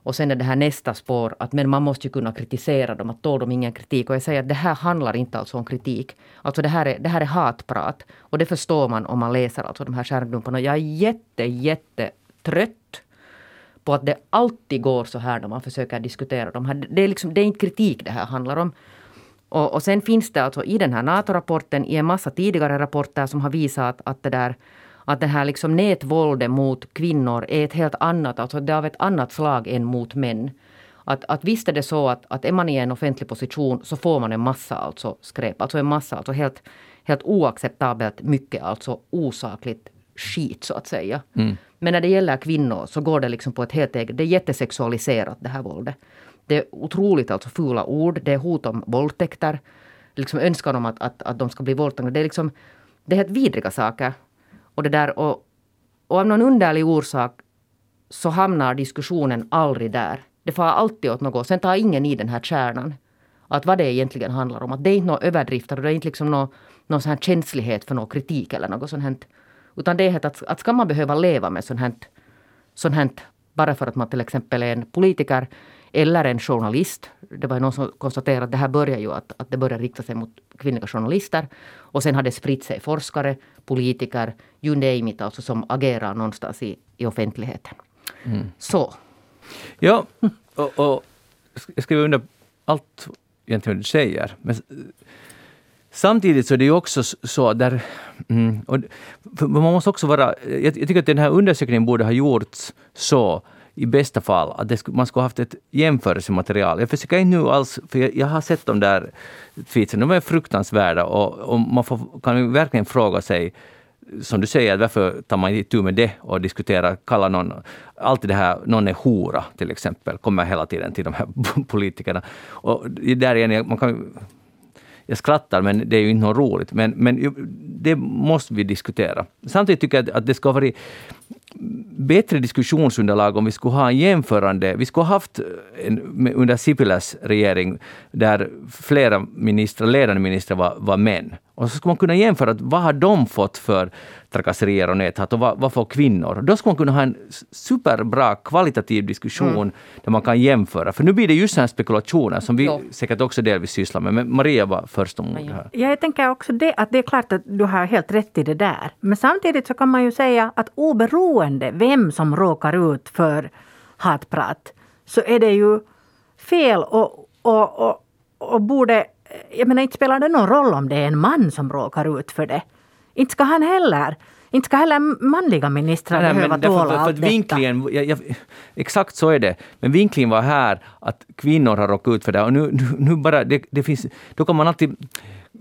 S2: och sen är det här nästa spår att men man måste ju kunna kritisera dem, att tål de ingen kritik. Och jag säger att det här handlar inte alls om kritik. Alltså det här är, det här är hatprat. Och det förstår man om man läser alltså de här skärmdumparna. Jag är jätte, jätte trött på att det alltid går så här när man försöker diskutera de här. Det är, liksom, det är inte kritik det här handlar om. Och, och sen finns det alltså i den här NATO-rapporten, i en massa tidigare rapporter som har visat att det där att det här liksom nätvåldet mot kvinnor är ett helt annat, alltså det är av ett annat slag än mot män. Att, att visst är det så att, att är man i en offentlig position så får man en massa alltså skräp, alltså en massa, alltså helt, helt oacceptabelt mycket, alltså osakligt skit så att säga. Mm. Men när det gäller kvinnor så går det liksom på ett helt eget, det är jättesexualiserat det här våldet. Det är otroligt alltså fula ord, det är hot om våldtäkter, liksom önskan om att, att, att de ska bli våldtagna. Det är liksom, det är helt vidriga saker. Och, det där, och, och av någon underlig orsak så hamnar diskussionen aldrig där. Det får alltid åt något. Sen tar ingen i den här kärnan. Att vad det egentligen handlar om. Att det är inte några överdrifter och det är inte liksom någon, någon sån här känslighet för någon kritik eller något sånt. Här. Utan det är att, att ska man behöva leva med sånt här, sånt här bara för att man till exempel är en politiker eller en journalist. Det var någon som konstaterade att det här börjar ju att, att det börjar rikta sig mot kvinnliga journalister. Och sen har det spritt sig forskare, politiker, you name it, alltså som agerar någonstans i, i offentligheten. Mm. Så.
S1: Ja, och, och jag skriver under allt egentligen du säger. Men samtidigt så är det ju också så där... Mm, och man måste också vara... Jag, jag tycker att den här undersökningen borde ha gjorts så i bästa fall att det, man skulle haft ett jämförelsematerial. Jag försöker inte nu alls, för jag, jag har sett de där tweetsen, de är fruktansvärda och, och man får, kan verkligen fråga sig som du säger, varför tar man inte tur med det och diskuterar, kallar någon, alltid det här, någon är hora till exempel, kommer hela tiden till de här politikerna. Och där igen, man kan jag skrattar, men det är ju inte något roligt. Men, men det måste vi diskutera. Samtidigt tycker jag att det ska vara bättre diskussionsunderlag om vi skulle ha en jämförande... Vi skulle ha haft en, under Sipiläs regering där flera ministrar, ledande ministrar var, var män. Och så skulle man kunna jämföra att vad har de fått för trakasserier och näthat och vad, vad får kvinnor? Då skulle man kunna ha en superbra kvalitativ diskussion mm. där man kan jämföra. För nu blir det just sådana spekulationer som vi jo. säkert också delvis sysslar med. Men Maria var först om det här.
S3: Ja, jag tänker också det, att det är klart att du har helt rätt i det där. Men samtidigt så kan man ju säga att oberoende vem som råkar ut för hatprat så är det ju fel och, och, och, och borde jag menar, inte spelar det någon roll om det är en man som råkar ut för det. Inte ska han heller. Inte ska heller manliga ministrar nej, behöva tåla för, för, allt vinklingen,
S1: detta. Jag, jag, exakt så är det. Men vinklingen var här att kvinnor har råkat ut för det. Och nu, nu, nu bara, det, det, finns, då kan man alltid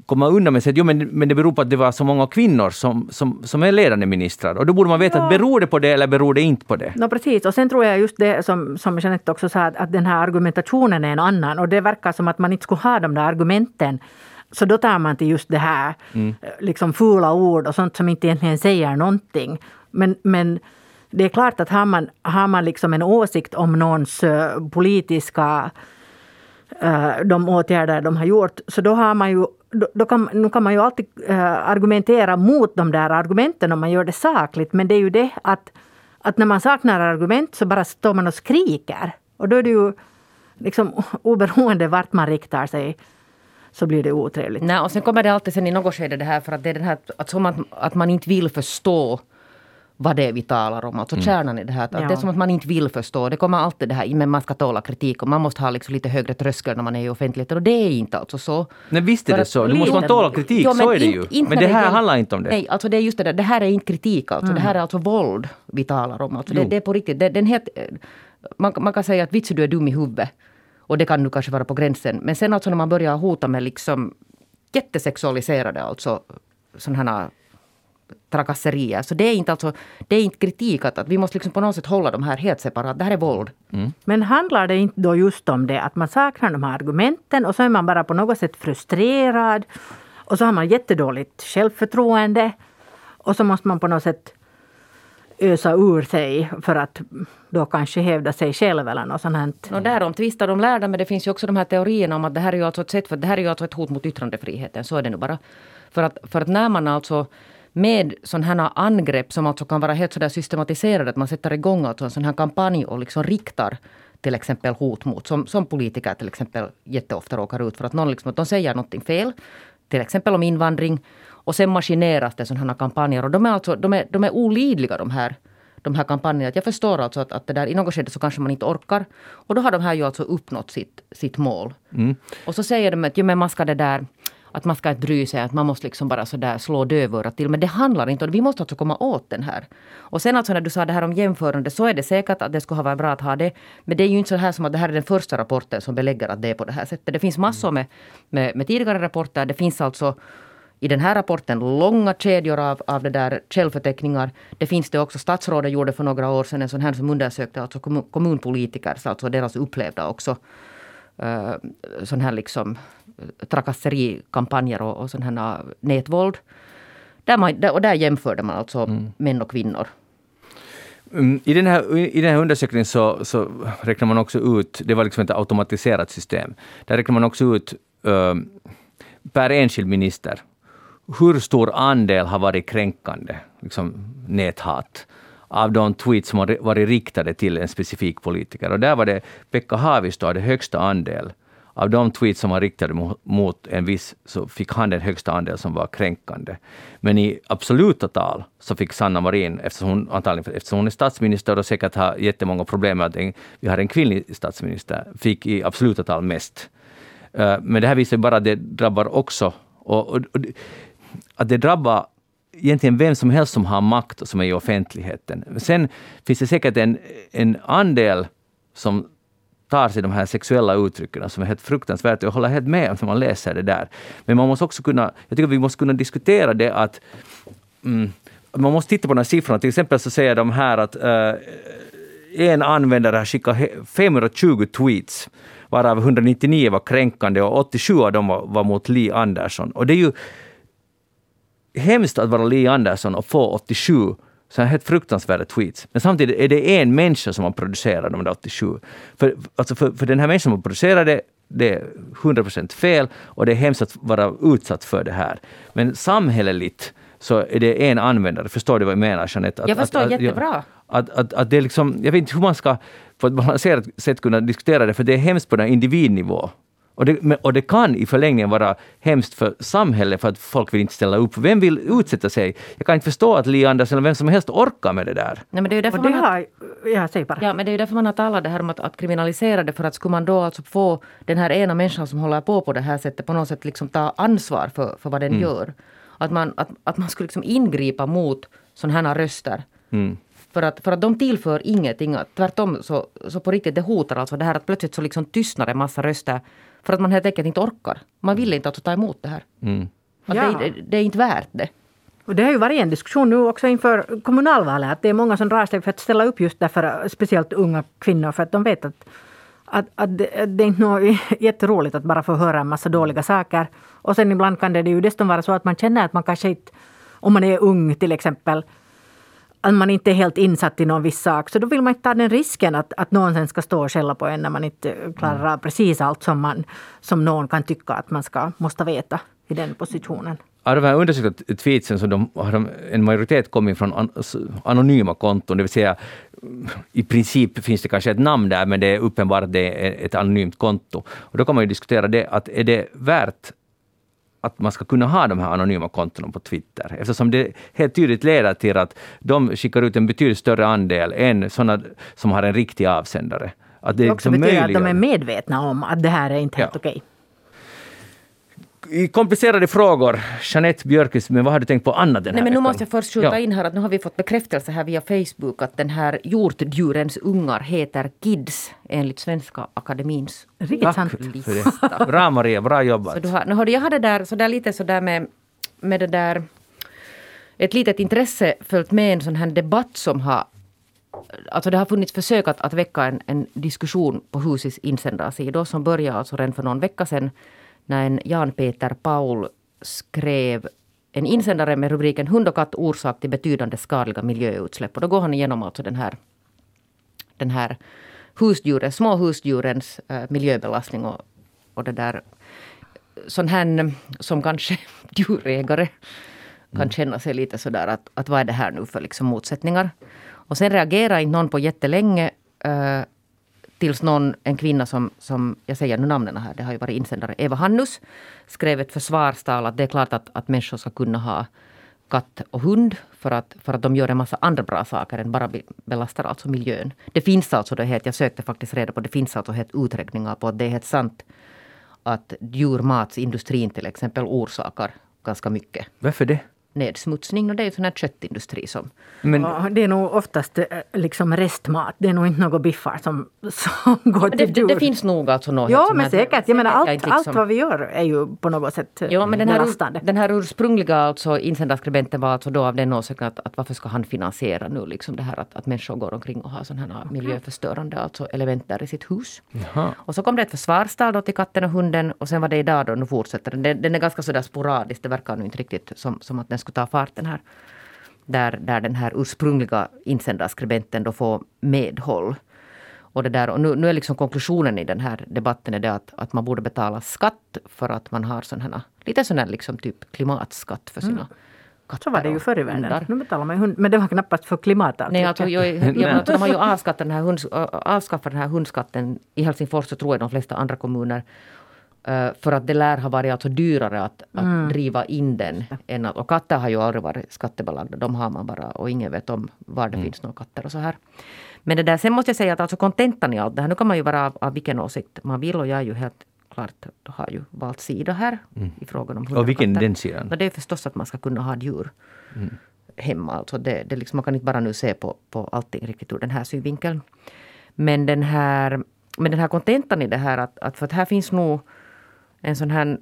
S1: komma undan med att jo, men, men det beror på att det var så många kvinnor som, som, som är ledande ministrar. Och då borde man veta ja. att beror det på det eller beror det inte på det?
S3: No, precis, och sen tror jag just det som, som Jeanette också sa, att, att den här argumentationen är en annan. Och det verkar som att man inte skulle ha de där argumenten så då tar man till just det här, mm. liksom fula ord och sånt som inte egentligen säger någonting. Men, men det är klart att har man, har man liksom en åsikt om någons uh, politiska uh, de åtgärder de har gjort, så då har man ju då, då kan, nu kan man ju alltid argumentera mot de där argumenten om man gör det sakligt. Men det är ju det att, att när man saknar argument så bara står man och skriker. Och då är det ju liksom oberoende vart man riktar sig så blir det otrevligt.
S2: Nej, och sen kommer det alltid sen i något skede det här för att det är det här att, som att, att man inte vill förstå vad det är vi talar om. Alltså mm. kärnan i det här. Att ja. Det är som att man inte vill förstå. Det kommer alltid det här, men man ska tåla kritik och man måste ha liksom lite högre tröskel när man är i offentligheten. Och det är inte alltså så.
S1: Nej visst är det så. Nu måste man tåla kritik, jo, så är det ju. Inte, men det här det handlar inte om det.
S2: Nej, alltså det är just det där. Det här är inte kritik alltså. Mm. Det här är alltså våld vi talar om. Alltså det, det, är på riktigt. Det, den het, man, man kan säga att vitsen du är dum i huvudet. Och det kan nu kanske vara på gränsen. Men sen alltså när man börjar hota med liksom jättesexualiserade alltså sådana här trakasserier. Så det är inte, alltså, det är inte kritik att, att vi måste liksom på något sätt hålla de här helt separat. Det här är våld.
S3: Mm. Men handlar det inte då just om det att man saknar de här argumenten och så är man bara på något sätt frustrerad och så har man jättedåligt självförtroende och så måste man på något sätt ösa ur sig för att då kanske hävda sig själv eller något sånt. Här.
S2: Och därom tvistar de lärda men det finns ju också de här teorierna om att det här är ju alltså ett sätt för det här är ju alltså ett hot mot yttrandefriheten. Så är det nu bara. För att, för att när man alltså med sådana här angrepp som alltså kan vara helt sådär systematiserade, att man sätter igång alltså en sån här kampanj och liksom riktar till exempel hot mot, som, som politiker till exempel jätteofta råkar ut för att någon liksom, att de säger någonting fel, till exempel om invandring, och sen maskineras det sådana här kampanjer. Och de är, alltså, de är, de är olidliga de här, de här kampanjerna. Jag förstår alltså att, att det där, i något skede så kanske man inte orkar. Och då har de här ju alltså uppnått sitt, sitt mål. Mm. Och så säger de att jo, men man ska det där att man ska inte bry sig, att man måste liksom bara sådär slå dövörat till. Men det handlar inte om. Vi måste alltså komma åt den här. Och sen alltså när du sa det här om jämförande så är det säkert att det skulle ha varit bra att ha det. Men det är ju inte så här som att det här är den första rapporten som belägger att det är på det här sättet. Det finns massor med, med, med tidigare rapporter. Det finns alltså i den här rapporten långa kedjor av, av det där källförteckningar. Det finns det också. Statsrådet gjorde för några år sedan en sån här som undersökte alltså kommunpolitiker, alltså deras upplevda också uh, sån här liksom eh, trakasserikampanjer och, och sån här nätvåld. Där man, och där jämförde man alltså mm. män och kvinnor.
S1: Mm, I den, här, I den här undersökningen så, så räknar man också ut, det var liksom ett automatiserat system, där räknar man också ut uh, per enskild minister hur stor andel har varit kränkande, liksom näthat, av de tweets som har varit riktade till en specifik politiker. Och där var det Pekka Haavisto hade högsta andel. Av de tweets som var riktade mot en viss, så fick han den högsta andel som var kränkande. Men i absoluta tal så fick Sanna Marin, eftersom hon, antagligen eftersom hon är statsminister och säkert har jättemånga problem med att en, vi har en kvinnlig statsminister, fick i absoluta tal mest. Eh, men det här visar bara att det drabbar också och, och, och att det drabbar egentligen vem som helst som har makt och som är i offentligheten. Sen finns det säkert en, en andel som tar sig de här sexuella uttrycken som är helt fruktansvärt. Jag håller helt med när man läser det där. Men man måste också kunna, jag tycker vi måste kunna diskutera det att mm, man måste titta på de här siffrorna. Till exempel så säger de här att uh, en användare har skickat 520 tweets varav 199 var kränkande och 87 av dem var, var mot Li Andersson. Och det är ju hemskt att vara Li Andersson och få 87 så här helt fruktansvärda tweets. Men samtidigt är det en människa som har producerat de där 87. För, alltså för, för den här människan som har producerat det, det är 100% fel och det är hemskt att vara utsatt för det här. Men samhälleligt så är det en användare. Förstår du vad jag menar Jeanette?
S2: Att, jag förstår att, jättebra.
S1: Att, att, att det är liksom, jag vet inte hur man ska på ett balanserat sätt kunna diskutera det, för det är hemskt på den individnivå. Och det, och det kan i förlängningen vara hemskt för samhället för att folk vill inte ställa upp. Vem vill utsätta sig? Jag kan inte förstå att Li Andersson eller vem som helst orkar med det där.
S2: Nej, men det är därför
S3: det man har, ja, säg bara.
S2: Ja, men det är därför man har talat det här om att, att kriminalisera det för att skulle man då alltså få den här ena människan som håller på på det här sättet på något sätt liksom ta ansvar för, för vad den mm. gör. Att man, att, att man skulle liksom ingripa mot sådana här röster. Mm. För att, för att de tillför ingenting. Tvärtom så, så på riktigt det hotar alltså det här att plötsligt så liksom tystnar en massa röster för att man helt enkelt inte orkar. Man vill inte alltså ta emot det här. Mm. Ja. Det, det, är inte värt det.
S3: Och det har ju varit en diskussion nu också inför kommunalvalet att det är många som drar sig för att ställa upp just därför, speciellt unga kvinnor, för att de vet att, att, att det, det är inte något jätteroligt att bara få höra en massa dåliga saker. Och sen ibland kan det ju dessutom vara så att man känner att man kanske inte, om man är ung till exempel, att man inte är helt insatt i någon viss sak. Så då vill man inte ta den risken att, att någon sen ska stå och skälla på en när man inte klarar av precis allt som, man, som någon kan tycka att man ska, måste veta i den positionen.
S1: Av de här undersökta tweetsen så de, har de, en majoritet kommit från an, anonyma konton, det vill säga i princip finns det kanske ett namn där, men det är uppenbart att det är ett anonymt konto. Och då kan man ju diskutera det, att är det värt att man ska kunna ha de här anonyma kontona på Twitter, eftersom det helt tydligt leder till att de skickar ut en betydligt större andel än sådana som har en riktig avsändare.
S3: Att det, det också liksom betyder att de är medvetna om att det här är inte helt ja. okej
S1: komplicerade frågor. Jeanette Björkqvist, men vad har du tänkt på annat den
S2: Nej, men Nu måste jag först skjuta ja. in här att nu har vi fått bekräftelse här via Facebook att den här hjortdjurens ungar heter KIDS enligt Svenska Akademins
S3: sant.
S1: Bra Maria, bra jobbat.
S2: Så du har, nu hörde jag hade där, så där lite så där med, med det där ett litet intresse följt med en sån här debatt som har Alltså det har funnits försök att, att väcka en, en diskussion på husets insändarsidor som började alltså redan för någon vecka sedan när en Jan Peter Paul skrev en insändare med rubriken Hund och katt orsak till betydande skadliga miljöutsläpp. Och då går han igenom alltså den här, den här husdjuren, små husdjurens äh, miljöbelastning och, och det där sån här som kanske djurägare kan mm. känna sig lite sådär att, att vad är det här nu för liksom motsättningar. Och sen reagerar inte någon på jättelänge äh, tills någon, en kvinna som, som, jag säger nu namnen här, det har ju varit insändare, Eva Hannus, skrev ett försvarstal att det är klart att, att människor ska kunna ha katt och hund för att, för att de gör en massa andra bra saker än bara belastar alltså miljön. Det finns alltså, det helt, jag sökte faktiskt reda på, det finns alltså helt uträkningar på att det är helt sant att djurmatsindustrin till exempel orsakar ganska mycket.
S1: Varför det?
S2: Nedsmutsning. Och det är ju sån här köttindustri som...
S3: Men, ja, det är nog oftast eh, liksom restmat. Det är nog inte något biffar som, som går till
S2: det, djur. Det, det finns nog alltså något.
S3: Ja, men säkert. Jag menar, allt, liksom, allt vad vi gör är ju på något sätt
S2: ja, men den här, Den här ursprungliga alltså, insändarskribenten var alltså då av den åsikten att, att varför ska han finansiera nu liksom det här att, att människor går omkring och har sådana här miljöförstörande alltså element där i sitt hus. Jaha. Och så kom det ett försvarstal då till katten och hunden och sen var det idag då, nu fortsätter den. Den, är ganska sådär sporadisk. Det verkar nu inte riktigt som, som att den skulle ta fart den här. Där, där den här ursprungliga insändarskribenten då får medhåll. Och, det där, och nu, nu är liksom konklusionen i den här debatten är det att, att man borde betala skatt för att man har sån här, lite sån här liksom typ klimatskatt för sina mm.
S3: Så var det ju förr i världen. Nu betalar man hund, men det var knappast för klimatet.
S2: Nej, alltså, jag, jag, jag, de har ju avskaffat den, här hund, avskaffat den här hundskatten i Helsingfors så tror jag de flesta andra kommuner. Uh, för att det lär ha varit alltså dyrare att, att mm. driva in den. Än att, och katter har ju aldrig varit skattebelagda. De har man bara och ingen vet om var det mm. finns några katter och så här. Men det där, sen måste jag säga att alltså kontentan i allt det här, nu kan man ju vara av, av vilken åsikt man vill och jag är ju helt klart har ju valt sida här mm. i frågan om
S1: Och vilken den sidan?
S2: det är förstås att man ska kunna ha djur mm. hemma. Alltså det, det liksom, man kan inte bara nu se på, på allting riktigt ur den här synvinkeln. Men den här, men den här kontentan i det här att, att för att här finns nog en sån här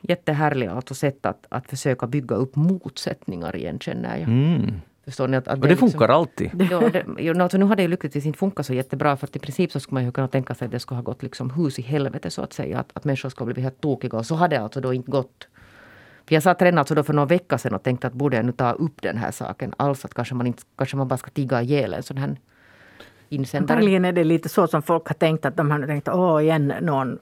S2: jättehärlig alltså sätt att, att försöka bygga upp motsättningar igen känner jag.
S1: Mm. Förstår ni? Att, att och det, det funkar liksom, alltid.
S2: Ja, det, jo, alltså nu har det ju lyckligtvis inte funkat så jättebra för att i princip så skulle man ju kunna tänka sig att det skulle ha gått liksom hus i helvete så att säga. Att, att människor skulle ha blivit helt tokiga och så har det alltså då inte gått. För jag satt redan alltså då för några veckor sedan och tänkte att borde jag nu ta upp den här saken alls att kanske man, inte, kanske man bara ska tiga ihjäl en sån här insändare.
S3: Antagligen är det lite så som folk har tänkt att de har tänkt åh igen någon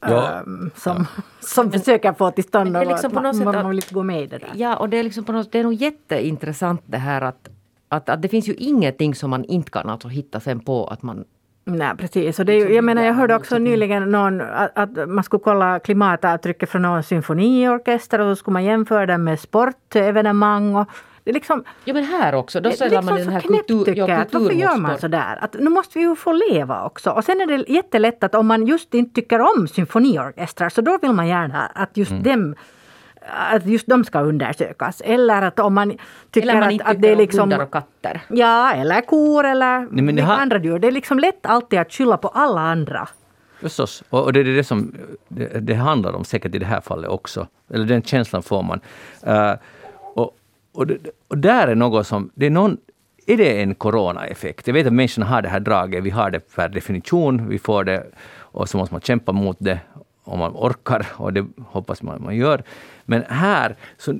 S3: Ja. Ähm, som, ja. som försöker få till stånd något. Liksom man, man, man vill inte gå med i det där.
S2: Ja, och det är, liksom på något, det är nog jätteintressant det här att, att, att det finns ju ingenting som man inte kan alltså hitta sen på att man
S3: Nej, precis. Och det är, liksom jag menar, jag hörde också nyligen någon, att, att, man skulle kolla klimatavtrycket från någon symfoniorkester och så skulle man jämföra den med sportevenemang. Och det är liksom,
S2: ja men här också, då man liksom den här kultur, ja, kultur
S3: Varför gör man sådär? Att nu måste vi ju få leva också. Och sen är det jättelätt att om man just inte tycker om symfoniorkestrar så då vill man gärna att just mm. dem att just de ska undersökas. Eller att om man tycker
S2: eller man
S3: att,
S2: inte
S3: att det är liksom...
S2: hundar och katter.
S3: Ja, eller kor eller Nej, har... andra djur. Det är liksom lätt alltid att skylla på alla andra.
S1: Förstås. Och det är det som det, det handlar om säkert i det här fallet också. Eller den känslan får man. Uh, och, det, och där är något som... Det är, någon, är det en coronaeffekt? Jag vet att människorna har det här draget, vi har det per definition, vi får det och så måste man kämpa mot det om man orkar och det hoppas man man gör. Men här, så,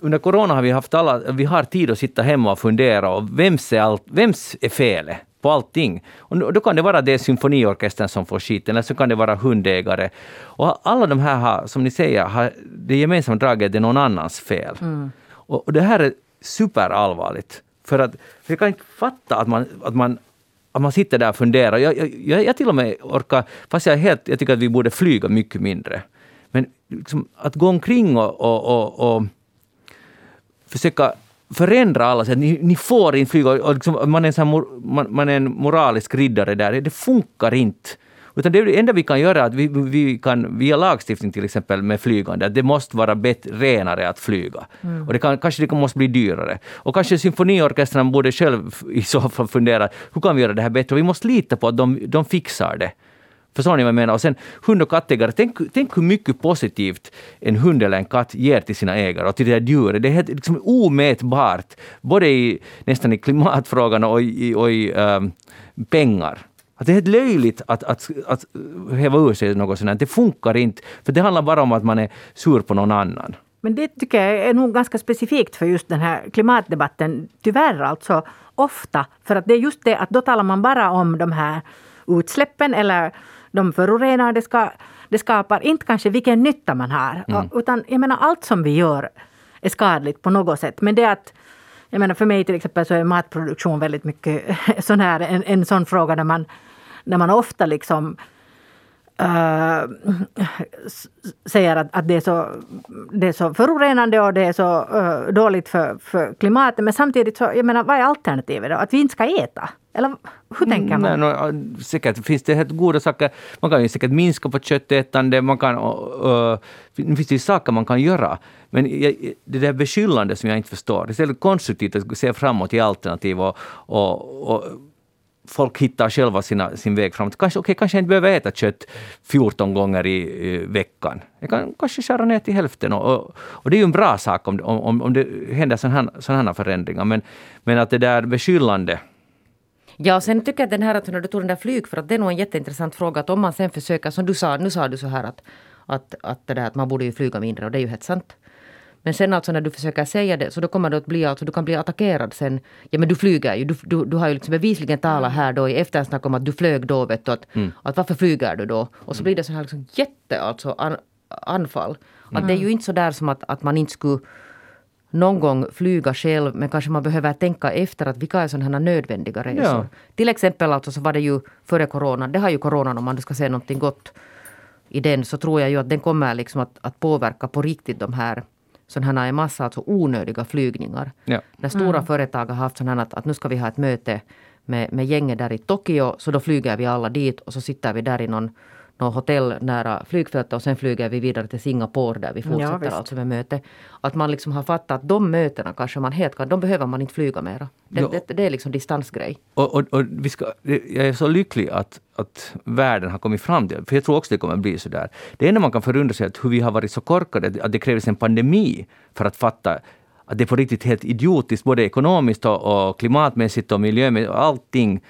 S1: under corona har vi haft alla, vi har tid att sitta hemma och fundera och vems är, allt, vems är felet? på allting. Och då kan det vara det symfoniorkestern som får skiten, eller så kan det vara hundägare. Och alla de här har, som ni säger, har det gemensamma draget är någon annans fel. Mm. Och, och det här är superallvarligt. För att för jag kan inte fatta att man, att man att man sitter där och funderar. Jag, jag, jag till och med orkar, fast jag, helt, jag tycker att vi borde flyga mycket mindre. Men liksom, att gå omkring och, och, och, och försöka förändra alla, så att ni, ni får inte flyga. Och liksom, man, är en man, man, är en moralisk riddare där. Det funkar inte. Utan det enda vi kan göra är att vi, vi kan via lagstiftning till exempel med flygande, att det måste vara bättre, renare att flyga. Mm. Och det kan, kanske det måste bli dyrare. Och kanske symfoniorkestrarna borde själv i så fall fundera, hur kan vi göra det här bättre? Vi måste lita på att de, de fixar det. Förstår ni vad jag menar? Och sen hund och kattägare, tänk, tänk hur mycket positivt en hund eller en katt ger till sina ägare och till det här djuret. Det är helt liksom omätbart, både i, nästan i klimatfrågan och i, och i um, pengar. Att det är helt löjligt att, att, att häva ur sig något sånt. Det funkar inte, för det handlar bara om att man är sur på någon annan.
S3: Men det tycker jag är nog ganska specifikt för just den här klimatdebatten. Tyvärr alltså ofta. För att det är just det att då talar man bara om de här utsläppen eller de föroreningar det, ska, det skapar. Inte kanske vilken nytta man har. Mm. Utan jag menar allt som vi gör är skadligt på något sätt. Men det att jag menar för mig till exempel så är matproduktion väldigt mycket sån här, en, en sån fråga där man, där man ofta liksom Uh, säger att, att det, är så, det är så förorenande och det är så uh, dåligt för, för klimatet. Men samtidigt, så, jag menar, vad är alternativet då? Att vi inte ska äta? Eller hur tänker man?
S1: Nej, no, säkert finns det helt goda saker. Man kan ju säkert minska på köttätande. Man kan, uh, nu finns det saker man kan göra. Men det där beskyllande som jag inte förstår. Det är konstruktivt att se framåt i alternativ och, och, och folk hittar själva sina, sin väg framåt. Kanske, okay, kanske inte behöver äta kött 14 gånger i, i veckan. Jag kan kanske skära ner till hälften. Och, och, och, det är ju en bra sak om, om, om det händer sådana här, förändringar. Men, men att det där beskyllande
S2: Ja, och sen tycker jag den här att när du tog den där flyg, för att det är nog en jätteintressant fråga att om man sen försöker, som du sa, nu sa du så här att, att, att, det där, att man borde ju flyga mindre och det är ju helt sant. Men sen alltså när du försöker säga det så då kommer du att bli alltså, du kan bli attackerad sen. Ja men du flyger ju, du, du, du har ju liksom bevisligen talat här då i eftersnack om att du flög då vet du att, mm. att varför flyger du då? Och så blir det så här liksom jätte alltså an, anfall. Att mm. det är ju inte så där som att, att man inte skulle någon gång flyga själv men kanske man behöver tänka efter att vilka är sådana här nödvändiga resor. Ja. Till exempel alltså så var det ju före corona, det har ju coronan om man ska se någonting gott i den så tror jag ju att den kommer liksom att, att påverka på riktigt de här sådana här massa alltså onödiga flygningar. Ja. När stora mm. företag har haft sådana att, att nu ska vi ha ett möte med, med gänget där i Tokyo, så då flyger vi alla dit och så sitter vi där i någon något hotell nära flygfältet och sen flyger vi vidare till Singapore där vi fortsätter ja, alltså med möte. Att man liksom har fattat att de mötena kanske man helt kan, de behöver man inte flyga mera. Det, ja. det, det är liksom distansgrej.
S1: Och, och, och, vi ska, jag är så lycklig att, att världen har kommit fram till för jag tror också det kommer bli så där. Det enda man kan förundra sig är hur vi har varit så korkade att det krävs en pandemi för att fatta att det är på riktigt helt idiotiskt, både ekonomiskt och, och klimatmässigt och miljömässigt och allting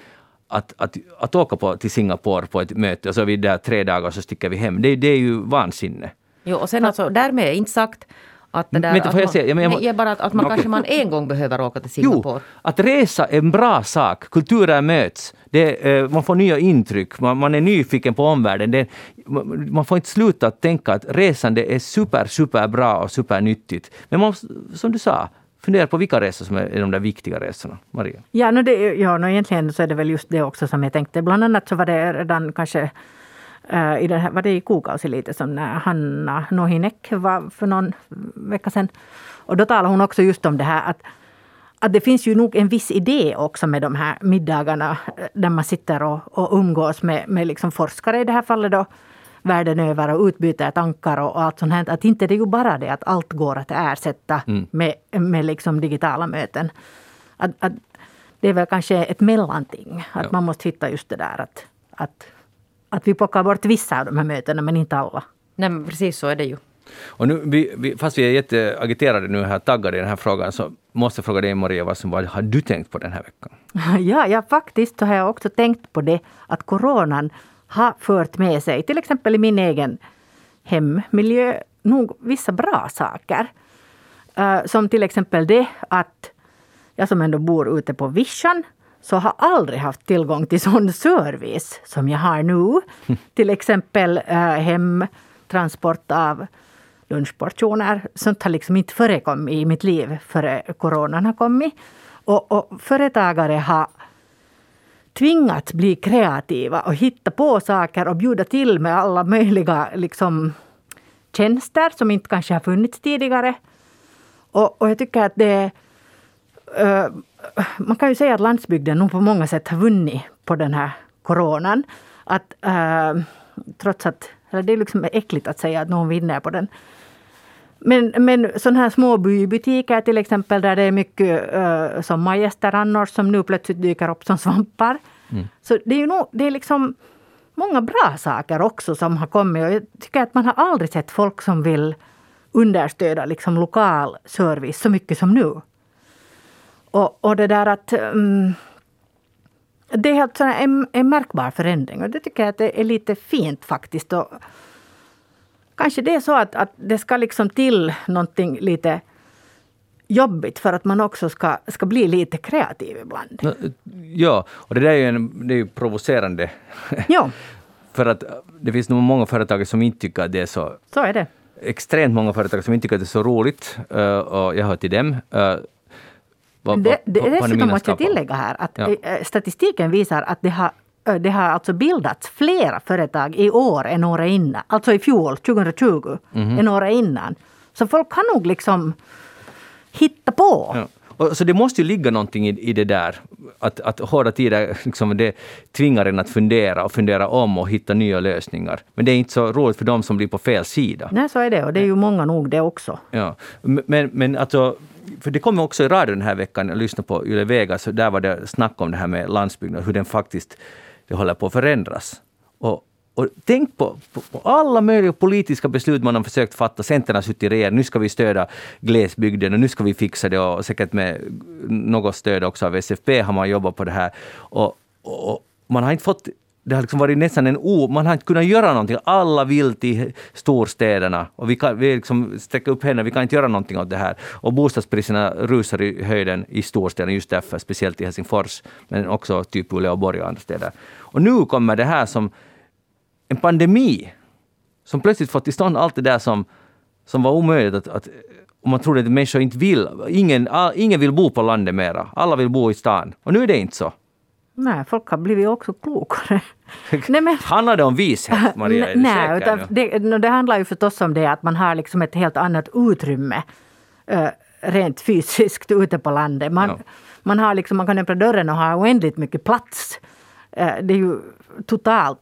S1: att, att, att åka på, till Singapore på ett möte och så är vi där tre dagar och så sticker vi hem. Det, det är ju vansinne.
S2: Jo, och sen alltså därmed inte sagt att det där,
S1: men,
S2: att
S1: man, jag säga, jag,
S2: nej, bara att, att man kanske man en gång behöver åka till Singapore.
S1: Jo, att resa är en bra sak. Kulturer möts. Det, eh, man får nya intryck. Man, man är nyfiken på omvärlden. Det, man får inte sluta att tänka att resande är super, super bra och supernyttigt. Men man, som du sa, fundera på vilka resor som är de där viktiga resorna. Maria?
S3: Ja, no, det, ja no, egentligen så är det väl just det också som jag tänkte. Bland annat så var det redan kanske eh, i den här, var det i Kuukausi lite som när Hanna Nohinek var för någon vecka sedan. Och då talade hon också just om det här att att det finns ju nog en viss idé också med de här middagarna där man sitter och, och umgås med, med liksom forskare i det här fallet då världen över och utbyter tankar och allt sånt här. Att inte det är ju bara det att allt går att ersätta mm. med, med liksom digitala möten. Att, att det är väl kanske ett mellanting. Att ja. man måste hitta just det där att, att, att vi plockar bort vissa av de här mötena men inte alla.
S2: Nej men precis så är det ju.
S1: Och nu, vi, vi, fast vi är jätteagiterade nu här, taggade i den här frågan, så måste fråga dig Maria, vad, som, vad har du tänkt på den här veckan?
S3: Ja, ja faktiskt så har jag också tänkt på det att coronan har fört med sig, till exempel i min egen hemmiljö, nog vissa bra saker. Uh, som till exempel det att jag som ändå bor ute på vischan så har aldrig haft tillgång till sån service som jag har nu. till exempel uh, hemtransport av lunchportioner. Sånt har liksom inte förekommit i mitt liv före coronan har kommit. Och, och företagare har tvingats bli kreativa och hitta på saker och bjuda till med alla möjliga liksom, tjänster som inte kanske har funnits tidigare. Och, och jag tycker att det uh, Man kan ju säga att landsbygden nog på många sätt har vunnit på den här coronan. Att, uh, trots att, eller det är liksom äckligt att säga att någon vinner på den. Men, men sådana här små bybutiker till exempel där det är mycket uh, sommargäster annars som nu plötsligt dyker upp som svampar. Mm. Så det är ju nog, det är liksom många bra saker också som har kommit. Och jag tycker att man har aldrig sett folk som vill understöda liksom lokal service så mycket som nu. Och, och det där att um, det är en, en märkbar förändring och det tycker jag att det är lite fint faktiskt. Och kanske det är så att, att det ska liksom till någonting lite jobbigt för att man också ska, ska bli lite kreativ ibland.
S1: Ja, och det där är ju, en, det är ju provocerande.
S3: Ja.
S1: för att det finns nog många företag som inte tycker att det är så...
S3: Så är det.
S1: Extremt många företag som inte tycker att det är så roligt, eh, och jag hör till dem. Eh,
S3: vad, det, det, dessutom måste jag tillägga här att ja. Eh, statistiken visar att det har det har alltså bildats flera företag i år än året innan. Alltså i fjol, 2020, mm. än året innan. Så folk kan nog liksom hitta på.
S1: Ja. Och, så det måste ju ligga någonting i, i det där. Att, att hårda tider liksom, det tvingar en att fundera och fundera om och hitta nya lösningar. Men det är inte så roligt för dem som blir på fel sida.
S3: Nej, så är det. Och det är ju många nog det också.
S1: Ja. Men, men alltså, för det kom också i radio den här veckan, jag lyssnade på Yle Vegas, där var det snack om det här med landsbygden, hur den faktiskt det håller på att förändras. Och, och tänk på, på, på, alla möjliga politiska beslut man har försökt fatta. Centern har suttit i regeringen. nu ska vi stödja glesbygden och nu ska vi fixa det och säkert med något stöd också av SFP har man jobbat på det här. Och, och man har inte fått det har liksom varit nästan en o... Man har inte kunnat göra någonting. Alla vill till storstäderna. Och vi, kan, vi liksom sträcker upp händerna, vi kan inte göra någonting åt det här. Och bostadspriserna rusar i höjden i storstäderna just därför, speciellt i Helsingfors, men också typ Uleåborg och andra städer. Och nu kommer det här som en pandemi, som plötsligt fått till stånd allt det där som, som var omöjligt att, att och man trodde att människor inte vill. Ingen, ingen vill bo på landet mera. Alla vill bo i stan. Och nu är det inte så.
S3: Nej, folk har blivit också klokare.
S1: Nej, men, handlar det om vishet, Maria?
S3: Nej, utan det, det, handlar ju förstås om det att man har liksom ett helt annat utrymme uh, rent fysiskt ute på landet. Man, ja. man, har liksom, man kan öppna dörren och ha oändligt mycket plats. Uh, det är ju totalt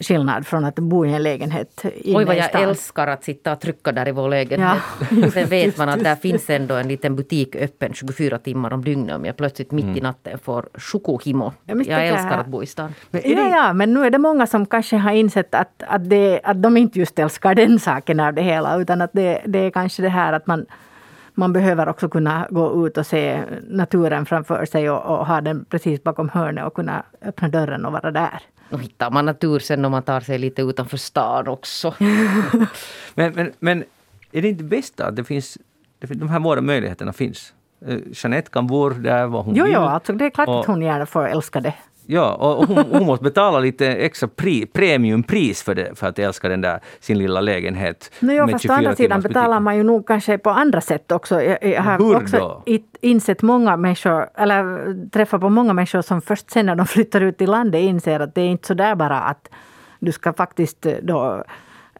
S3: skillnad från att bo i en lägenhet
S2: inne Oj vad jag älskar att sitta och trycka där i vår lägenhet. Ja. Sen vet man att där finns ändå en liten butik öppen 24 timmar om dygnet om jag plötsligt mitt mm. i natten får chokohimo. Jag, jag älskar att bo i stan.
S3: Men ja, ja, men nu är det många som kanske har insett att, att, det, att de inte just älskar den saken av det hela utan att det, det är kanske det här att man man behöver också kunna gå ut och se naturen framför sig och, och ha den precis bakom hörnet och kunna öppna dörren och vara där.
S2: Då hittar man natur sen om man tar sig lite utanför stan också.
S1: men, men, men är det inte bäst att det finns, de här båda möjligheterna finns? Eh, Jeanette kan bo där var hon
S3: jo,
S1: vill.
S3: Jo, alltså det är klart och, att hon gärna får älska det.
S1: Ja, och hon, hon måste betala lite extra pri, premiumpris för, det, för att älska den där sin lilla lägenhet.
S3: No, jo, fast å andra sidan betalar man ju nog kanske på andra sätt också. Jag, jag har Hur också insett många människor, eller träffat på många människor som först sen när de flyttar ut till landet inser att det är inte så där bara att du ska faktiskt då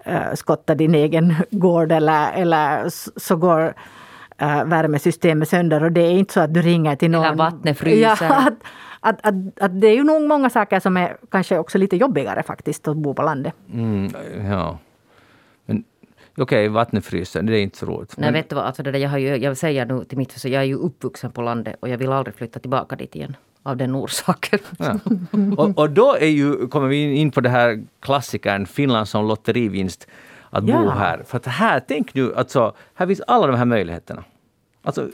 S3: äh, skotta din egen gård eller, eller så går äh, värmesystemet sönder och det är inte så att du ringer till någon.
S2: Eller vattnet fryser. Ja, att,
S3: att, att, att det är ju nog många saker som är kanske också lite jobbigare faktiskt att bo på landet.
S1: Mm, ja. Men okej, okay, vattnet fryser, det är inte så roligt.
S2: Nej, men... vet du vad, alltså det där, jag, har ju, jag säger nu till mitt försvar, jag är ju uppvuxen på landet och jag vill aldrig flytta tillbaka dit igen av den orsaken. Ja.
S1: Och, och, då är ju, kommer vi in på det här klassikern Finland som lotterivinst att ja. bo här. För att här, tänk nu, alltså, här finns alla de här möjligheterna. Alltså,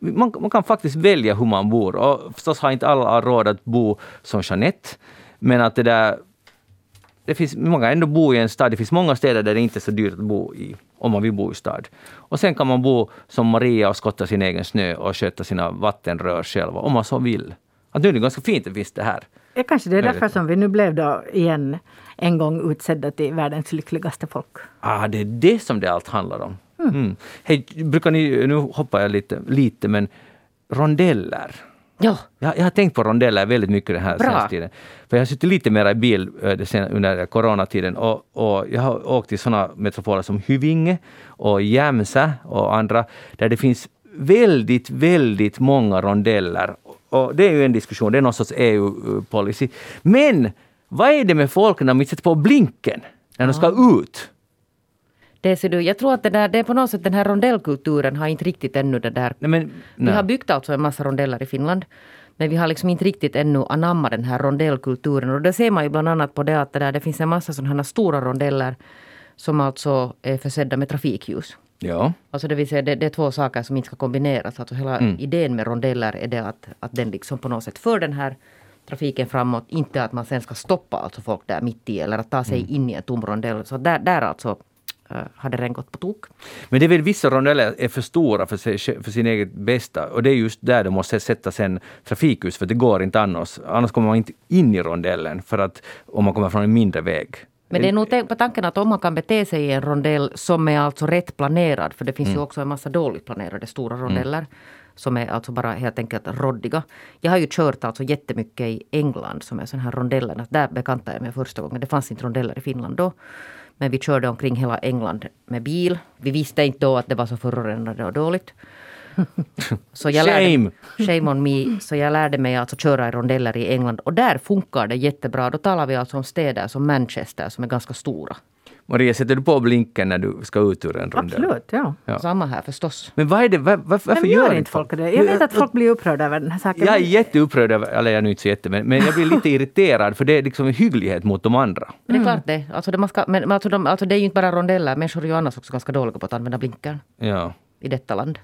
S1: man, man, kan faktiskt välja hur man bor. Och förstås har inte alla råd att bo som Jeanette. Men att det där... Det finns många ändå bo i en stad. Det finns många städer där det inte är så dyrt att bo i, om man vill bo i stad. Och sen kan man bo som Maria och skotta sin egen snö och sköta sina vattenrör själv, om man så vill. Att nu är det ganska fint att finns det här.
S3: Ja, kanske det är därför som vi nu blev då igen en gång utsedda till världens lyckligaste folk.
S1: Ah, det är det som det allt handlar om. Mm. mm. Hej, brukar ni, nu hoppar jag lite, lite men rondeller.
S2: Ja.
S1: Jag, jag har tänkt på rondeller väldigt mycket den här senaste tiden. För jag har suttit lite mer i bil under coronatiden och, och jag har åkt till sådana metropoler som Hyvinge och Jämsä och andra där det finns väldigt, väldigt många rondeller. Och det är ju en diskussion, det är någon sorts EU-policy. Men vad är det med folk när de sätter på blinken när de ska ut?
S2: Det ser du, jag tror att det, där, det är på något sätt den här rondellkulturen har inte riktigt ännu det där.
S1: Nej, men,
S2: Vi har byggt alltså en massa rondeller i Finland. Men vi har liksom inte riktigt ännu anammat den här rondellkulturen. Och det ser man ju bland annat på det att det, där, det finns en massa sådana här stora rondeller som alltså är försedda med trafikljus.
S1: Ja.
S2: Alltså det vill säga det, det är två saker som inte ska kombineras. Alltså hela
S1: Mm.
S2: idén med rondeller är det att, att den liksom på något sätt för den här trafiken framåt. Inte att man sen ska stoppa alltså folk där mitt i eller att ta sig
S1: Mm.
S2: in i en tom rondell. Så där, där alltså hade den gått på tok.
S1: Men det är väl vissa rondeller är för stora för, sig, för sin eget bästa och det är just där det måste sättas en trafikljus för det går inte annars. Annars kommer man inte in i rondellen för att om man kommer från en mindre väg.
S2: Men det är nog på tanken att om man kan bete sig i en rondell som är alltså rätt planerad, för det finns ju också en massa dåligt planerade stora rondeller som är alltså bara helt enkelt roddiga. Jag har ju kört alltså jättemycket i England som är sån här rondeller. Där bekantade jag mig första gången. Det fanns inte rondeller i Finland då. Men vi körde omkring hela England med bil. Vi visste inte då att det var så förorenande och dåligt. Så jag
S1: Shame!
S2: Lärde, shame on me. Så jag lärde mig alltså köra i rondeller i England. Och där funkar det jättebra. Då talar vi alltså om städer som Manchester som är ganska stora.
S1: Maria, sätter du på blinken när du ska ut ur en rondell?
S3: Absolut, ja.
S1: Ja.
S2: Samma här förstås.
S1: Men vad är det, var, var, varför
S3: Men
S1: gör
S3: gör inte folk det? Jag vet att folk blir upprörda över den här saken.
S1: Jag är jätteupprörd, över- eller jag är nu inte så jätte, men, men jag blir lite irriterad för det är liksom en hygglighet mot de andra.
S2: Men det är klart det. Alltså det, man ska, men alltså de, alltså det är ju inte bara rondeller. Människor är ju annars också ganska dåliga på att använda blinkern
S1: Ja.
S2: i detta land.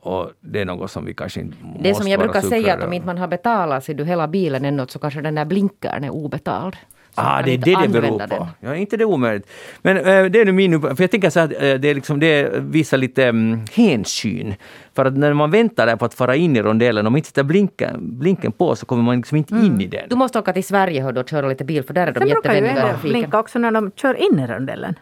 S1: Och det är något som vi kanske inte
S2: Det är
S1: måste
S2: som jag brukar säga att om inte man har betalat sig du hela bilen ännu så kanske den där blinkern är obetald.
S1: Ah, det är det det beror på.
S2: den.
S1: Ja, inte det omöjligt. Men eh, det är nu min upp- För jag tänker så att eh, det, är liksom, det visar lite um, hänsyn. För att när man väntar där på att fara in i rondellen, om man inte sätter blinken, blinken på så kommer man liksom inte in i den.
S2: Du måste åka till Sverige och köra lite bil för där är de
S3: Sen brukar ju
S2: jättevänliga i
S3: ändå
S2: trafiken.
S3: blinka också när de kör in i rondellen.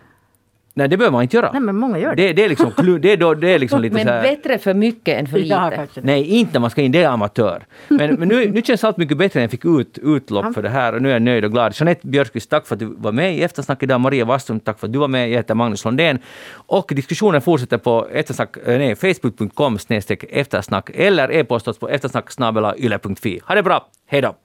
S1: Nej, det behöver man inte göra.
S3: Nej, men många gör det.
S1: det, det är liksom, det är, då, det är liksom lite
S2: Men
S1: så här,
S2: bättre för mycket än för lite.
S1: Nej, inte när man ska in, det är amatör. Men, men nu, nu känns allt mycket bättre när jag fick ut, utlopp för det här och nu är jag nöjd och glad. Jeanette Björkqvist, tack för att du var med i Eftersnack idag. Maria Wasström, tack för att du var med. Jag heter Magnus Lundén. Och diskussionen fortsätter på eftersnack, eh, nej, facebook.com eftersnack eller e-posta oss på eftersnack. Ha det bra, hej då!